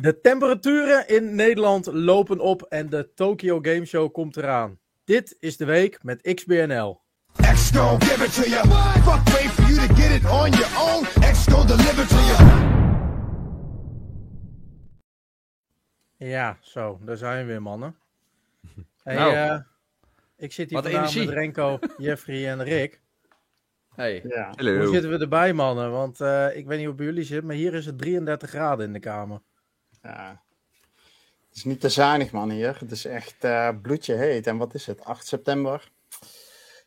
De temperaturen in Nederland lopen op en de Tokyo Game Show komt eraan. Dit is de week met XBNL. X give it to you. Fuck wait for you to get it on your own. X deliver to you. Ja, zo, daar zijn we weer, mannen. Hey, nou, uh, ik zit hier vandaag met Renko, Jeffrey en Rick. Hey. Ja. Hoe zitten we erbij, mannen? Want uh, ik weet niet hoe bij jullie zit, maar hier is het 33 graden in de kamer. Ja. Het is niet te zuinig, man, hier. Het is echt uh, bloedje heet. En wat is het? 8 september.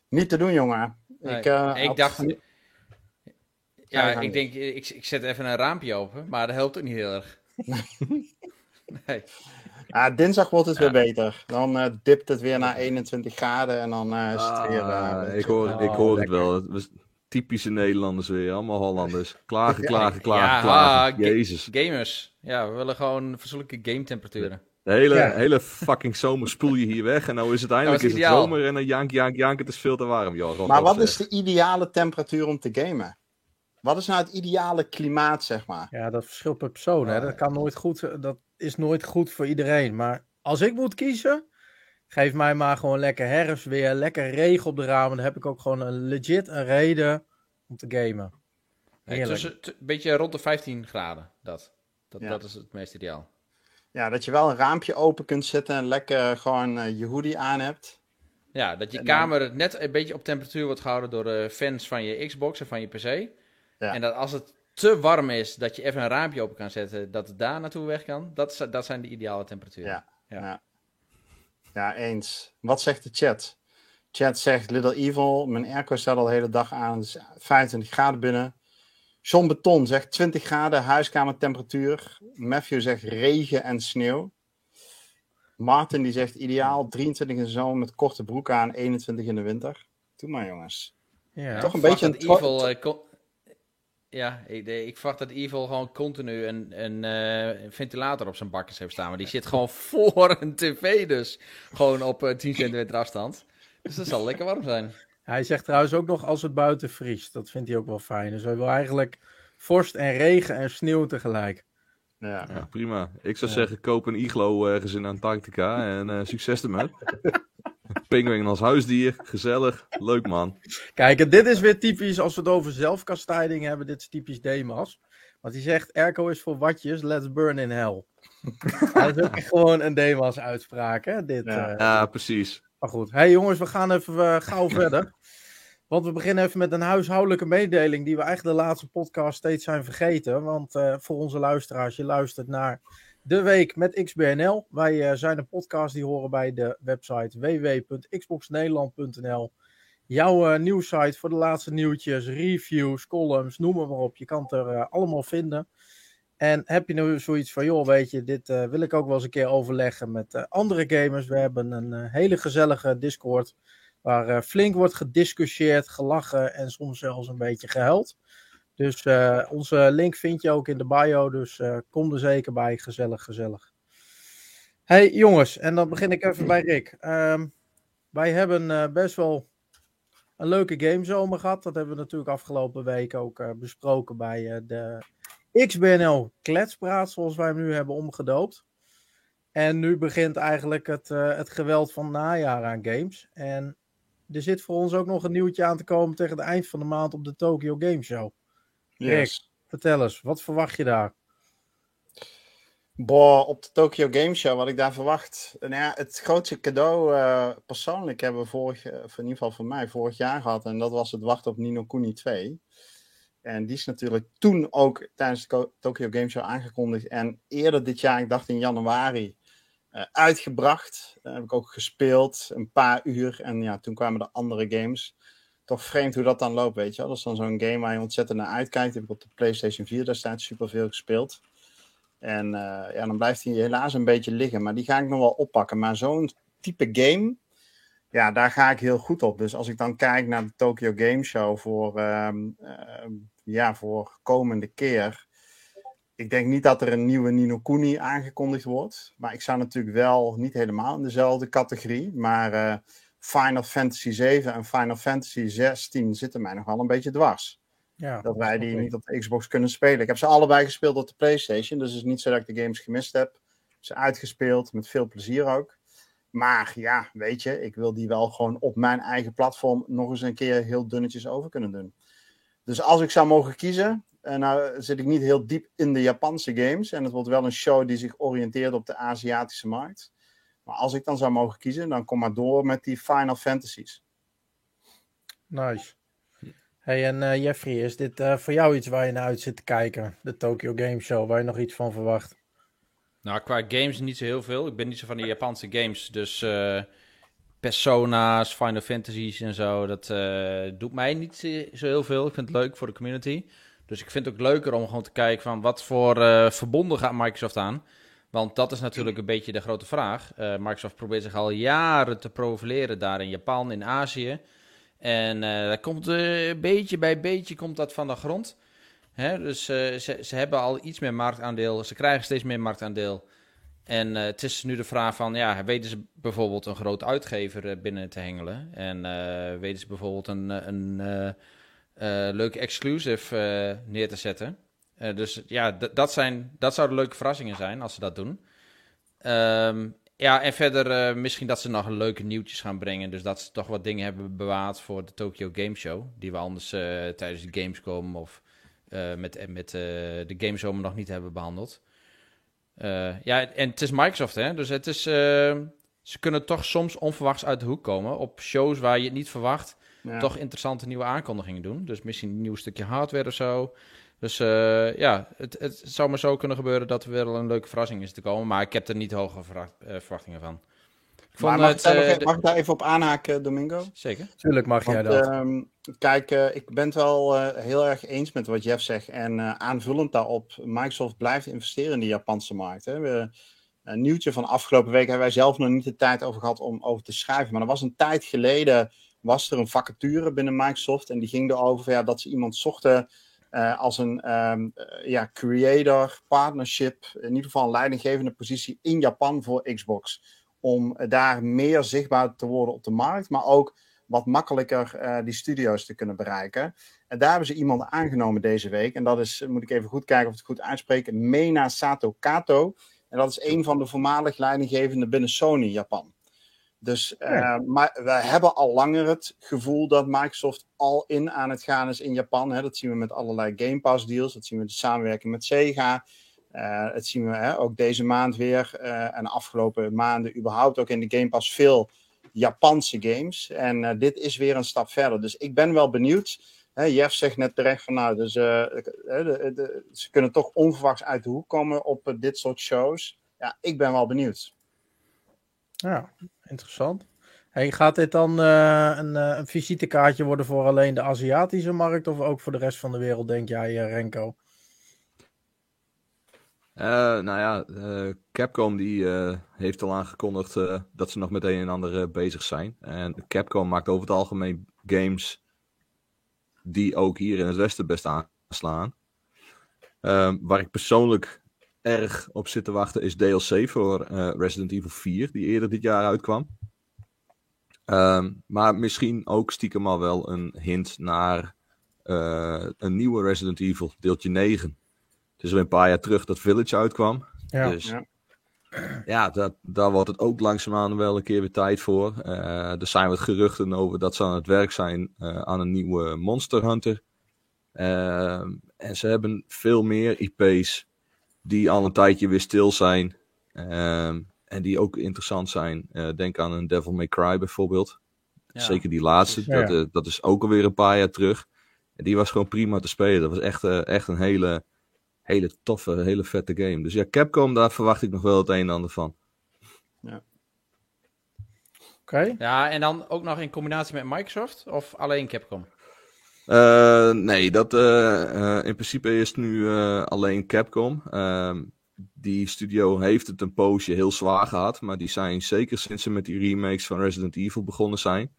Niet te doen, jongen. ik, uh, ik dacht... Ja, ik denk, ik, ik zet even een raampje open, maar dat helpt ook niet heel erg. nee. Ah, dinsdag wordt het weer beter. Dan uh, dipt het weer naar 21 graden en dan uh, is het weer... Uh, ik hoor, ik hoor het wel. Het was typische Nederlanders weer. Allemaal Hollanders. Klagen, klagen, klagen, ja, klagen. Ah, Jezus. gamers. Ja, we willen gewoon fatsoenlijke game temperaturen. De hele, hele fucking zomer spoel je hier weg. En nou is het eindelijk is het zomer en dan jank, jank, jank. Het is veel te warm, joh. Maar wat is de ideale temperatuur om te gamen? Wat is nou het ideale klimaat, zeg maar? Ja, dat verschilt per persoon. Hè? Dat, kan nooit goed, dat is nooit goed voor iedereen. Maar als ik moet kiezen, geef mij maar gewoon lekker herfst weer, lekker regen op de ramen. Dan heb ik ook gewoon een legit een reden om te gamen. Nee, tussen, een beetje rond de 15 graden, dat. Dat, dat is het meest ideaal. Ja, dat je wel een raampje open kunt zetten en lekker gewoon uh, je hoodie aan hebt. Ja, dat je kamer net een beetje op temperatuur wordt gehouden door de fans van je Xbox en van je PC. Ja. En dat als het te warm is, dat je even een raampje open kan zetten, dat het daar naartoe weg kan. Dat, dat zijn de ideale temperaturen. Ja, ja. ja. eens. Wat zegt de chat? Chat zegt Little Evil, mijn airco staat al de hele dag aan, dus 25 graden binnen. John Beton zegt 20 graden huiskamertemperatuur. Matthew zegt regen en sneeuw. Martin die zegt ideaal 23 in de zomer met korte broek aan, 21 in de winter. Doe maar jongens. Ja. Toch een beetje een evil, uh, ja, ik, ik verwacht dat Evil gewoon continu een, een uh, ventilator op zijn bakjes heeft staan. Maar die zit gewoon voor een tv dus. Gewoon op uh, eh, 10 centimeter afstand. Dus dat zal lekker warm zijn. Hij zegt trouwens ook nog als het buiten vriest. Dat vindt hij ook wel fijn. Dus hij wil eigenlijk vorst en regen en sneeuw tegelijk. Ja, ja prima. Ik zou zeggen, koop een iglo ergens in Antarctica en uh, succes ermee. Pinguïn als huisdier, gezellig, leuk man. Kijk, dit is weer typisch als we het over zelfkastijding hebben. Dit is typisch Demas. Want hij zegt: Erco is voor watjes, let's burn in hell. dat is ook gewoon een Demas uitspraak, hè? Dit, ja. Uh, precies. Maar goed, hey jongens, we gaan even uh, gauw verder. Want we beginnen even met een huishoudelijke mededeling die we eigenlijk de laatste podcast steeds zijn vergeten. Want uh, voor onze luisteraars, je luistert naar de week met XBNL. Wij uh, zijn een podcast die horen bij de website www.xboxnederland.nl. Jouw nieuwsite voor de laatste nieuwtjes, reviews, columns, noem maar, op. Je kan het er allemaal vinden. En heb je nu zoiets van, joh, weet je, dit wil ik ook wel eens een keer overleggen met andere gamers. We hebben een hele gezellige Discord waar flink wordt gediscussieerd, gelachen en soms zelfs een beetje gehuild. Dus onze link vind je ook in de bio. Dus kom er zeker bij. Gezellig, gezellig. Hey jongens, en dan begin ik even bij Rick. Um, wij hebben best wel een leuke gamezomer gehad. Dat hebben we natuurlijk afgelopen week ook besproken bij de XBNL Kletspraat, zoals wij hem nu hebben omgedoopt. En nu begint eigenlijk het, het geweld van najaar aan games. En er zit voor ons ook nog een nieuwtje aan te komen tegen het eind van de maand op de Tokyo Game Show. Yes. vertel eens, wat verwacht je daar? Boah, op de Tokyo Game Show, wat ik daar verwacht. Nou ja, het grootste cadeau uh, persoonlijk hebben we vorig, in ieder geval voor mij, vorig jaar gehad. En dat was het wachten op Nino Kuni 2. En die is natuurlijk toen ook tijdens de Tokyo Game Show aangekondigd. En eerder dit jaar, ik dacht in januari, uh, uitgebracht. Daar heb ik ook gespeeld, een paar uur. En ja, toen kwamen de andere games toch vreemd hoe dat dan loopt, weet je. Dat is dan zo'n game waar je ontzettend naar uitkijkt. heb ik op de PlayStation 4 destijds superveel gespeeld. En uh, ja, dan blijft hij helaas een beetje liggen. Maar die ga ik nog wel oppakken. Maar zo'n type game, ja, daar ga ik heel goed op. Dus als ik dan kijk naar de Tokyo Game Show voor, uh, uh, ja, voor komende keer. Ik denk niet dat er een nieuwe Nino Kuni aangekondigd wordt. Maar ik zou natuurlijk wel niet helemaal in dezelfde categorie. Maar eh, Final Fantasy 7 en Final Fantasy 16 zitten mij nog wel een beetje dwars. Ja, dat wij die niet op de Xbox kunnen spelen. Ik heb ze allebei gespeeld op de PlayStation. Dus het is niet zo dat ik de games gemist heb. Ze uitgespeeld, met veel plezier ook. Maar ja, weet je, ik wil die wel gewoon op mijn eigen platform nog eens een keer heel dunnetjes over kunnen doen. Dus als ik zou mogen kiezen, en nou zit ik niet heel diep in de Japanse games. En het wordt wel een show die zich oriënteert op de Aziatische markt. Maar als ik dan zou mogen kiezen, dan kom maar door met die Final Fantasies. Nice. Hey, en uh, Jeffrey, is dit uh, voor jou iets waar je naar uit zit te kijken? De Tokyo Game Show, waar je nog iets van verwacht? Nou, qua games niet zo heel veel. Ik ben niet zo van de Japanse games, dus uh, Persona's, Final Fantasies en zo, dat doet mij niet zo heel veel. Ik vind het leuk voor de community. Dus ik vind het ook leuker om gewoon te kijken van wat voor verbonden gaat Microsoft aan. Want dat is natuurlijk een beetje de grote vraag. Microsoft probeert zich al jaren te profileren daar in Japan, in Azië. En dat komt beetje bij beetje komt dat van de grond. Hè? Dus ze, ze hebben al iets meer marktaandeel. Ze krijgen steeds meer marktaandeel. En het is nu de vraag van, ja, weten ze bijvoorbeeld een groot uitgever binnen te hengelen? En weten ze bijvoorbeeld een, een leuke exclusive neer te zetten? dus ja, dat, zijn, dat zouden leuke verrassingen zijn als ze dat doen. Um, ja, en verder misschien dat ze nog leuke nieuwtjes gaan brengen. Dus dat ze toch wat dingen hebben bewaard voor de Tokyo Game Show. Die we anders tijdens de Gamescom of met, met de Gamescom nog niet hebben behandeld. Ja, en het is Microsoft, hè. Dus het is, ze kunnen toch soms onverwachts uit de hoek komen. Op shows waar je het niet verwacht. Ja. Toch interessante nieuwe aankondigingen doen. Dus misschien een nieuw stukje hardware of zo. Dus uh, ja, het, het zou maar zo kunnen gebeuren dat er weer een leuke verrassing is te komen. Maar ik heb er niet hoge uh, verwachtingen van. Ik maar mag, het, uh, mag, ik daar even op aanhaken, Domingo? Zeker. Tuurlijk mag jij dat. Uh, kijk, ik ben het wel heel erg eens met wat Jeff zegt. En aanvullend daarop, Microsoft blijft investeren in de Japanse markt. Hè. We, een nieuwtje van afgelopen week hebben wij zelf nog niet de tijd over gehad om over te schrijven. Maar er was een tijd geleden was er een vacature binnen Microsoft. En die ging erover ja, dat ze iemand zochten uh, als een um, ja, creator, partnership, in ieder geval een leidinggevende positie in Japan voor Xbox. Om daar meer zichtbaar te worden op de markt, maar ook wat makkelijker uh, die studio's te kunnen bereiken. En daar hebben ze iemand aangenomen deze week. En dat is, moet ik even goed kijken of ik het goed uitspreek, Mena Sato Kato. En dat is een van de voormalig leidinggevenden binnen Sony Japan. Dus uh, maar we hebben al langer het gevoel dat Microsoft al in aan het gaan is in Japan. Hè. Dat zien we met allerlei Game Pass deals. Dat zien we de samenwerking met Sega. Uh, dat zien we hè, ook deze maand weer. Uh, en de afgelopen maanden überhaupt ook in de Game Pass veel Japanse games. En dit is weer een stap verder. Dus ik ben wel benieuwd. Hè, Jeff zegt net terecht van nou, dus, de, ze kunnen toch onverwachts uit de hoek komen op dit soort shows. Ja, ik ben wel benieuwd. Ja, interessant. Hey, gaat dit dan een, een, visitekaartje worden voor alleen de Aziatische markt of ook voor de rest van de wereld, denk jij, Renko? Nou ja, Capcom die heeft al aangekondigd dat ze nog met een en ander bezig zijn. En Capcom maakt over het algemeen games die ook hier in het Westen best aanslaan. Ehm, waar ik persoonlijk erg op zit te wachten is DLC voor Resident Evil 4, die eerder dit jaar uitkwam. Um, maar misschien ook stiekem al wel een hint naar een nieuwe Resident Evil, deeltje 9. Het is weer een paar jaar terug dat Village uitkwam. Ja, dus ja. ja dat, daar wordt het ook langzaamaan wel een keer weer tijd voor. Uh, er zijn wat geruchten over dat ze aan het werk zijn aan een nieuwe Monster Hunter. Ehm, en ze hebben veel meer IP's die al een tijdje weer stil zijn. Um, en die ook interessant zijn. Uh, denk aan een Devil May Cry bijvoorbeeld. Ja. Zeker die laatste. Ja, ja. Dat, uh, dat is ook alweer een paar jaar terug. En die was gewoon prima te spelen. Dat was echt, uh, echt een hele, hele toffe, hele vette game. Dus ja, Capcom, daar verwacht ik nog wel het een en ander van. Ja. Oké. Okay. Ja, en dan ook nog in combinatie met Microsoft of alleen Capcom? Uh, nee, dat, uh, uh, in principe is het nu alleen Capcom. Ehm, die studio heeft het een poosje heel zwaar gehad. Maar die zijn zeker sinds ze met die remakes van Resident Evil begonnen zijn.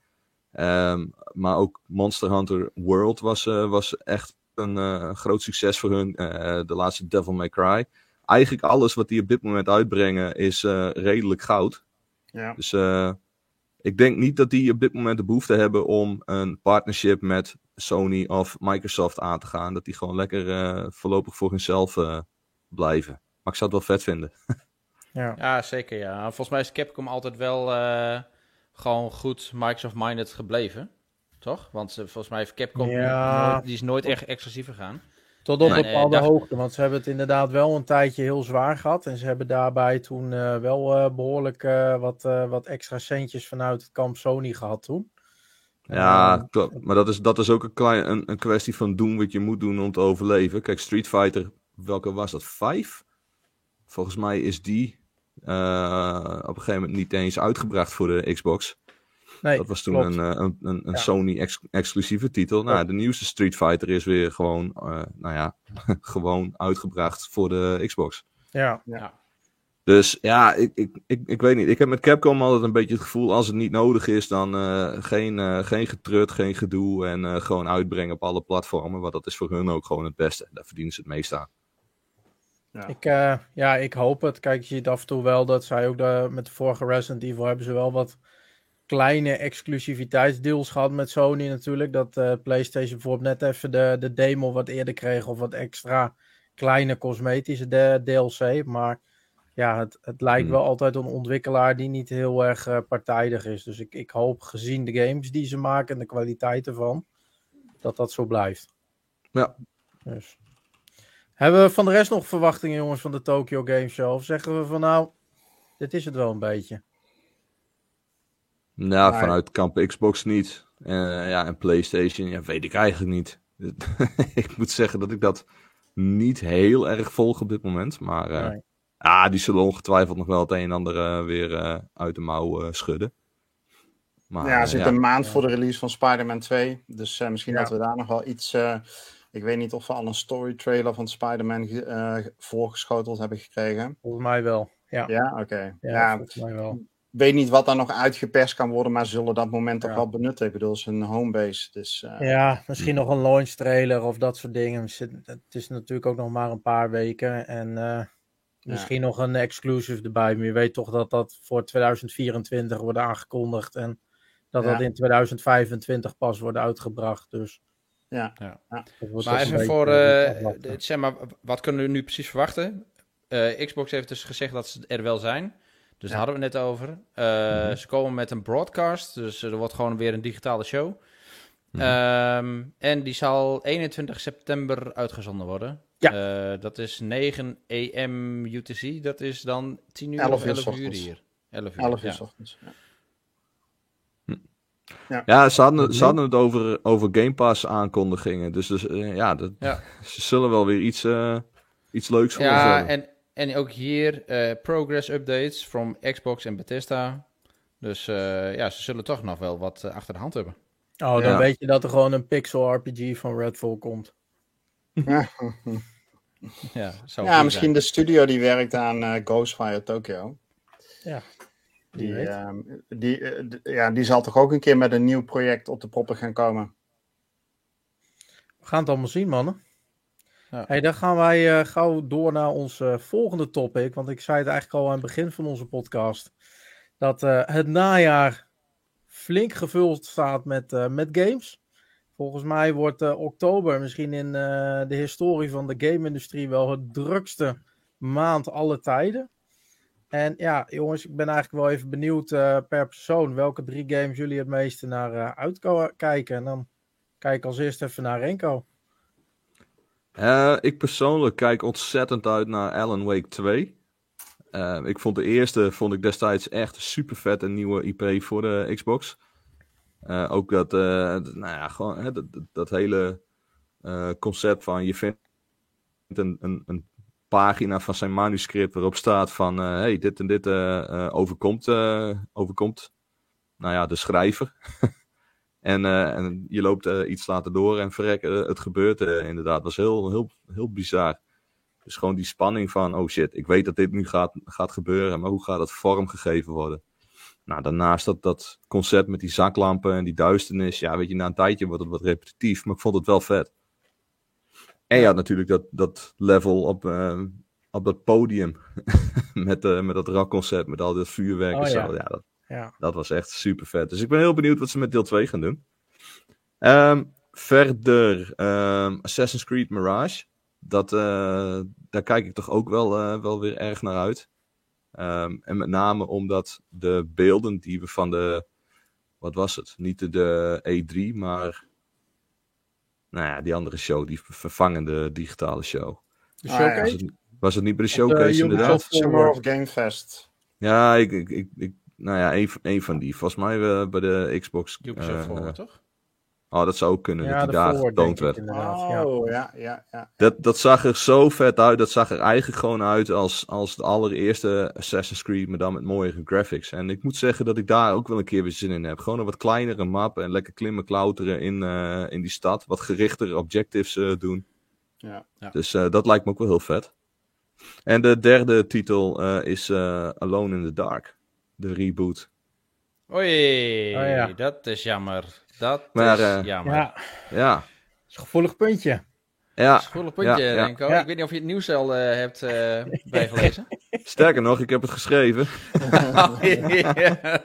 Um, maar ook Monster Hunter World was, was echt een groot succes voor hun. de laatste Devil May Cry. Eigenlijk alles wat die op dit moment uitbrengen is redelijk goud. Ja. Dus ik denk niet dat die op dit moment de behoefte hebben om een partnership met Sony of Microsoft aan te gaan. Dat die gewoon lekker voorlopig voor hunzelf blijven. Maar ik zou het wel vet vinden. ja. ja, zeker ja. Volgens mij is Capcom altijd wel gewoon goed Microsoft-minded gebleven. Toch? Want volgens mij heeft Capcom ja. die is nooit echt exclusief gegaan. Tot op een bepaalde hoogte, want ze hebben het inderdaad wel een tijdje heel zwaar gehad. En ze hebben daarbij toen uh, wel uh, behoorlijk uh, wat, wat extra centjes vanuit het kamp Sony gehad toen. Ja, klopt. Maar dat is, dat is ook een, klein, een, een kwestie van doen wat je moet doen om te overleven. Kijk, Street Fighter, welke was dat? Vijf? Volgens mij is die op een gegeven moment niet eens uitgebracht voor de Xbox. Nee, dat was toen een, eh, een, een, een Sony-exclusieve titel. Nou, de nieuwste Street Fighter is weer gewoon, uh, nou ja, gewoon uitgebracht voor de Xbox. Ja. ja. Dus ja, ik, ik, ik, ik weet niet. Ik heb met Capcom altijd een beetje het gevoel, als het niet nodig is, dan uh, geen, uh, geen getrut, geen gedoe en uh, gewoon uitbrengen op alle platformen. Want dat is voor hun ook gewoon het beste. Daar verdienen ze het meest aan. Ja. Ik, ja, ik hoop het. Kijk, je ziet af en toe wel dat zij ook de, met de vorige Resident Evil hebben ze wel wat kleine exclusiviteitsdeals gehad met Sony natuurlijk. Dat uh, PlayStation bijvoorbeeld net even de, de demo wat eerder kreeg of wat extra kleine cosmetische de, DLC. Maar ja, het, het lijkt hmm. wel altijd een ontwikkelaar die niet heel erg uh, partijdig is. Dus ik, ik hoop gezien de games die ze maken en de kwaliteit ervan, dat dat zo blijft. Ja. Dus. Hebben we van de rest nog verwachtingen, jongens, van de Tokyo Game Show? Of zeggen we van nou, dit is het wel een beetje? Nou, vanuit kamp Xbox niet. Uh, ja, en PlayStation, ja, weet ik eigenlijk niet. ik moet zeggen dat ik dat niet heel erg volg op dit moment. Maar uh, ah, die zullen ongetwijfeld nog wel het een en ander uh, weer uit de mouw schudden. Maar, ja, zit een maand voor de release van Spider-Man 2. Dus misschien dat we daar nog wel iets. ik weet niet of we al een story trailer van Spider-Man voorgeschoteld hebben gekregen. Volgens mij wel. Ja, ja oké. Okay. Ja, volgens mij wel weet niet wat daar nog uitgeperst kan worden, maar zullen dat moment toch wel benutten. Ik bedoel, zijn homebase. Dus, uh... Ja, misschien nog een launch trailer of dat soort dingen. Het is natuurlijk ook nog maar een paar weken. En uh, misschien nog een exclusive erbij. Maar je weet toch dat dat voor 2024 wordt aangekondigd. En dat dat in 2025 pas wordt uitgebracht. Dus. Ja. ja. Maar even voor, uh, zeg maar, wat kunnen we nu precies verwachten? Xbox heeft dus gezegd dat ze er wel zijn. Dus daar hadden we het net over. Uh, mm-hmm. Ze komen met een broadcast, dus er wordt gewoon weer een digitale show. Um, en die zal 21 september uitgezonden worden. Ja. Uh, dat is 9 AM UTC, dat is dan 10 uur 11 of 11 uur, hier. 11 uur, 11 uur ja. ochtends. Ja. Hm. Ja, ja ze, hadden, ze hadden het over, over Game Pass aankondigingen. Dus, dus uh, ja, dat, ja, ze zullen wel weer iets, uh, iets leuks voor ja, ons hebben. En, en ook hier uh, progress updates from Xbox en Bethesda. Dus uh, ja, ze zullen toch nog wel wat uh, achter de hand hebben. Oh, dan ja. weet je dat er gewoon een pixel RPG van Redfall komt. ja, ja misschien zijn. de studio die werkt aan Ghostfire Tokyo. Ja. Die, uh, die, ja, die zal toch ook een keer met een nieuw project op de proppen gaan komen. We gaan het allemaal zien, mannen. Hey, dan gaan wij uh, gauw door naar ons volgende topic. Want ik zei het eigenlijk al aan het begin van onze podcast. Dat uh, het najaar flink gevuld staat met, met games. Volgens mij wordt oktober misschien in de historie van de game-industrie wel het drukste maand alle tijden. En ja, jongens, ik ben eigenlijk wel even benieuwd per persoon welke drie games jullie het meeste naar uitkijken. En dan kijk ik als eerste even naar Renko. Uh, ik persoonlijk kijk ontzettend uit naar Alan Wake 2. Uh, eh, ik vond de eerste vond ik destijds echt super vet een nieuwe IP voor de Xbox. Uh, ook dat, nou ja, gewoon hè, dat, dat, hele concept van je vindt een, een, een, pagina van zijn manuscript waarop staat van hey, dit en dit overkomt, overkomt nou ja, de schrijver. En, uh, en je loopt uh, iets later door en verrek, uh, het gebeurt inderdaad. Dat was heel, heel, heel bizar. Dus gewoon die spanning van, oh shit, ik weet dat dit nu gaat, gaat gebeuren, maar hoe gaat het vormgegeven worden? Nou, daarnaast dat, dat concept met die zaklampen en die duisternis, ja, weet je, na een tijdje wordt het wat repetitief, maar ik vond het wel vet. En ja, natuurlijk dat, dat level op, op dat podium, met, met dat rakconcept, met al dat vuurwerk oh, en zo. Ja. ja, dat, ja. Dat was echt super vet. Dus ik ben heel benieuwd wat ze met deel 2 gaan doen. Um, verder, ehm, Assassin's Creed Mirage. Dat, eh, daar kijk ik toch ook wel, eh, wel weer erg naar uit. Ehm, en met name omdat de beelden die we van de, wat was het? Niet de, de E3, maar nou ja, die andere show, die vervangende digitale show. De showcase? Was het, was het niet bij de Of de showcase Ubisoft inderdaad? Summer of Game Fest. Ja, ik, ik, ik, ik- nou ja, een, van- een van die. Volgens mij eh, bij de Xbox. Ubisoft eh, Forward, toch? oh, dat zou ook kunnen, Ja, dat de die daar forward, getoond werd. Oh, ja, ja, ja. Dat, dat zag er zo vet uit. Dat zag er eigenlijk gewoon uit als, als de allereerste Assassin's Creed, maar dan met mooiere graphics. En ik moet zeggen dat ik daar ook wel een keer weer zin in heb. Gewoon een wat kleinere map en lekker klimmen, klauteren in, eh, in die stad. Wat gerichtere objectives eh, doen. ja. Dus eh, dat lijkt me ook wel heel vet. En de derde titel eh, is eh, Alone in the Dark. De reboot. Oei, Oh, ja. dat is jammer. Dat Maar, is eh, jammer. Ja, Ja, dat is een gevoelig puntje. ja. Gevoelig puntje, Ja. Renko. Ja. Ik weet niet of je het nieuws al eh, hebt eh, bijgelezen. sterker nog, ik heb het geschreven. Ja.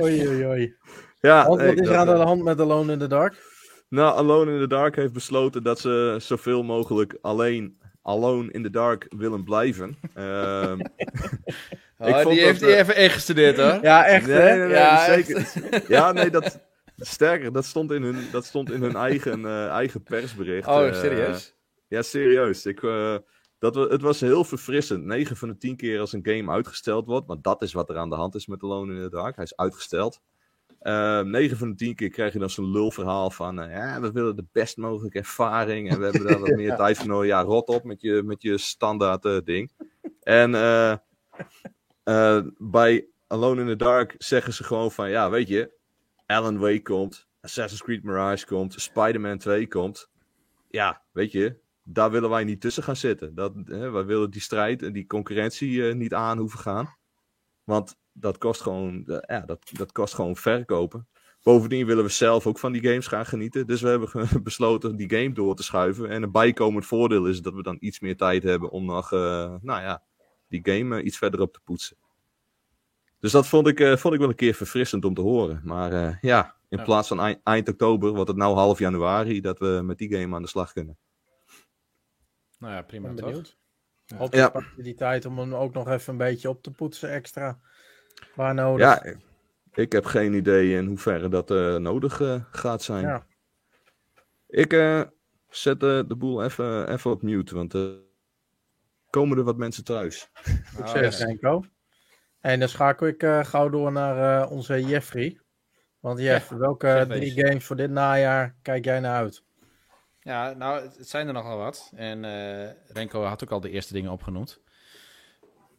Oei, oei, oei. Ja, Want wat is er aan de hand met Alone in the Dark? Nou, Alone in the Dark heeft besloten dat ze zoveel mogelijk alleen Alone in the Dark willen blijven. Oh, Ik vond die dat, heeft hij eh, even ingestudeerd hoor. Ja, echt nee, hè? nee, nee, Ja, zeker. Ja, nee, dat, sterker, dat stond in hun, dat stond in hun eigen, eh, eigen persbericht. Oh, eh, serieus? ja, serieus. Ik, eh, dat, het was heel verfrissend. 9 van de 10 keer als een game uitgesteld wordt, want dat is wat er aan de hand is met Alone in the Dark. Hij is uitgesteld. Eh 9 van de 10 keer krijg je dan zo'n lulverhaal van, eh, ja, we willen de best mogelijke ervaring en we hebben daar wat meer tijd voor nodig. Ja, rot op met je, met je standaard ding. En eh, bij Alone in the Dark zeggen ze gewoon van, ja, weet je, Alan Wake komt, Assassin's Creed Mirage komt, Spider-Man 2 komt. Ja, weet je, daar willen wij niet tussen gaan zitten. Dat, hè, wij willen die strijd en die concurrentie eh, niet aan hoeven gaan. Want dat kost gewoon, eh, ja, dat, dat kost gewoon verkopen. Bovendien willen we zelf ook van die games gaan genieten. Dus we hebben besloten die game door te schuiven. En een bijkomend voordeel is dat we dan iets meer tijd hebben om nog, nou ja, die game eh, iets verder op te poetsen. Dus dat vond ik, eh, vond ik wel een keer verfrissend om te horen. Maar eh, ja, in Ja. plaats van eind, eind oktober wordt het nou half januari dat we met die game aan de slag kunnen. Nou ja, prima ben toch? benieuwd. Ja. Hopelijk Ja. pak je die tijd om hem ook nog even een beetje op te poetsen extra. Waar nodig. Ja, ik heb geen idee in hoeverre dat eh, nodig gaat zijn. Ja. Ik eh, zet de boel even, even op mute, want eh komen er wat mensen thuis. Succes, ja. Renko. En dan schakel ik eh, gauw door naar eh, onze Jeffrey. Want Jeff, welke drie games voor dit najaar kijk jij naar uit? Ja, nou, het zijn er nogal wat. En eh, Renko had ook al de eerste dingen opgenoemd.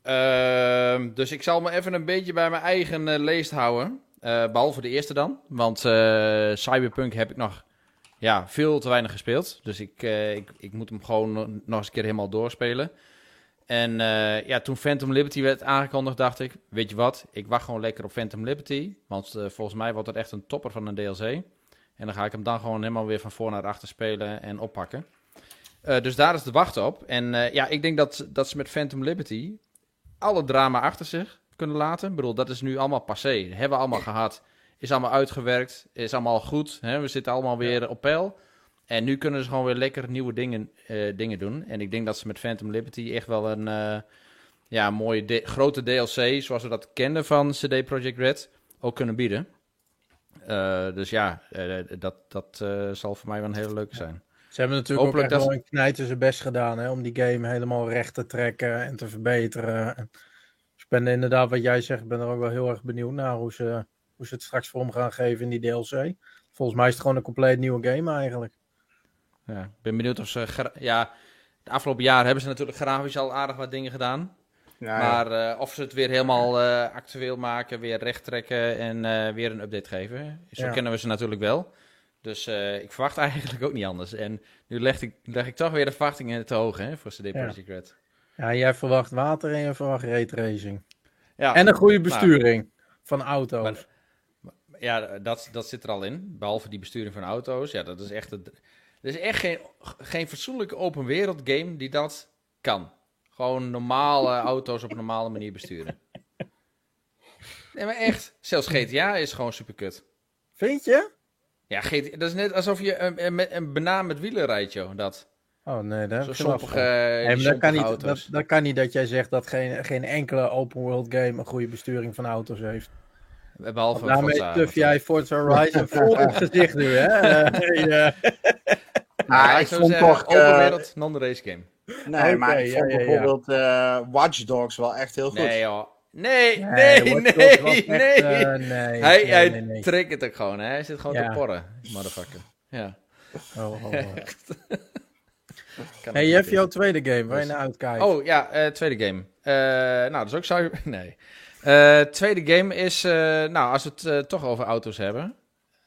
Ehm, dus ik zal me even een beetje bij mijn eigen leest houden. Eh, behalve de eerste dan. Want eh, Cyberpunk heb ik nog ja, veel te weinig gespeeld. Dus ik, eh, ik, ik moet hem gewoon nog eens een keer helemaal doorspelen. En eh, ja, toen Phantom Liberty werd aangekondigd, dacht ik... Weet je wat, ik wacht gewoon lekker op Phantom Liberty. Want eh, volgens mij wordt het echt een topper van een DLC. En dan ga ik hem dan gewoon helemaal weer van voor naar achter spelen en oppakken. Eh, dus daar is de wacht op. En ja, ik denk dat, dat ze met Phantom Liberty alle drama achter zich kunnen laten. Ik bedoel, dat is nu allemaal passé. Hebben we allemaal gehad. Is allemaal uitgewerkt. Is allemaal goed. Hè? We zitten allemaal weer op peil. En nu kunnen ze gewoon weer lekker nieuwe dingen, eh, dingen doen. En ik denk dat ze met Phantom Liberty echt wel een eh, ja, mooie de- grote DLC, zoals we dat kenden van CD Projekt Red, ook kunnen bieden. Eh, dus ja, dat, dat zal voor mij wel een hele leuke zijn. Ze hebben natuurlijk Hopelijk ook echt dat- wel een knijter zijn best gedaan hè, om die game helemaal recht te trekken en te verbeteren. En dus ik ben inderdaad, wat jij zegt, ik ben er ook wel heel erg benieuwd naar hoe ze, hoe ze het straks vorm gaan geven in die DLC. Volgens mij is het gewoon een compleet nieuwe game eigenlijk. Ja, ik ben benieuwd of ze... Ja, de afgelopen jaren hebben ze natuurlijk grafisch al aardig wat dingen gedaan. Ja, ja. Maar eh, of ze het weer helemaal eh, actueel maken, weer recht trekken en eh, weer een update geven. Zo Ja. kennen we ze natuurlijk wel. Dus ik verwacht eigenlijk ook niet anders. En nu leg ik, leg ik toch weer de verwachtingen te hoog hè, voor CD Ja. Projekt Red. Ja, jij verwacht water en je verwacht raytracing. Ja, En een goede nou, besturing van auto's. Ja, dat, dat zit er al in. Behalve die besturing van auto's. Ja, dat is echt... Het, er is echt geen, geen fatsoenlijke open wereld game die dat kan. Gewoon normale auto's op een normale manier besturen. Nee, maar echt. Zelfs GTA is gewoon super kut. Vind je? Ja, GT, dat is net alsof je een, een, een banaan met wielen rijdt, joh. Dat. Oh nee, daar Zo heb ik geen last sompige, van. eh, Nee, maar dat kan, niet, dat, dat kan niet dat jij zegt dat geen, geen enkele open world game een goede besturing van auto's heeft. Behalve Daarmee Forza, tuf jij Forza Horizon vol in het gezicht nu, hè? Eh, eh, Ja, Ah, ik ik zou vond toch, open eh, wereld, non-race game. Nee, maar Oké, ik ja, vond ja, ja. bijvoorbeeld eh, Watch Dogs wel echt heel goed. Nee, joh. Nee, nee, nee, nee. Echt, nee. eh, nee, hij nee, hij nee, nee. trekt het ook gewoon, hè. Hij zit gewoon Ja. te porren, motherfucker. Ja. Oh, oh, oh. Hey, Jeff, niet jouw tweede game, waar je naar uitkijkt. Oh ja, eh, tweede game. Eh, nou, dat is ook cyber. Nee. Eh, tweede game is. eh, nou, als we het eh, toch over auto's hebben.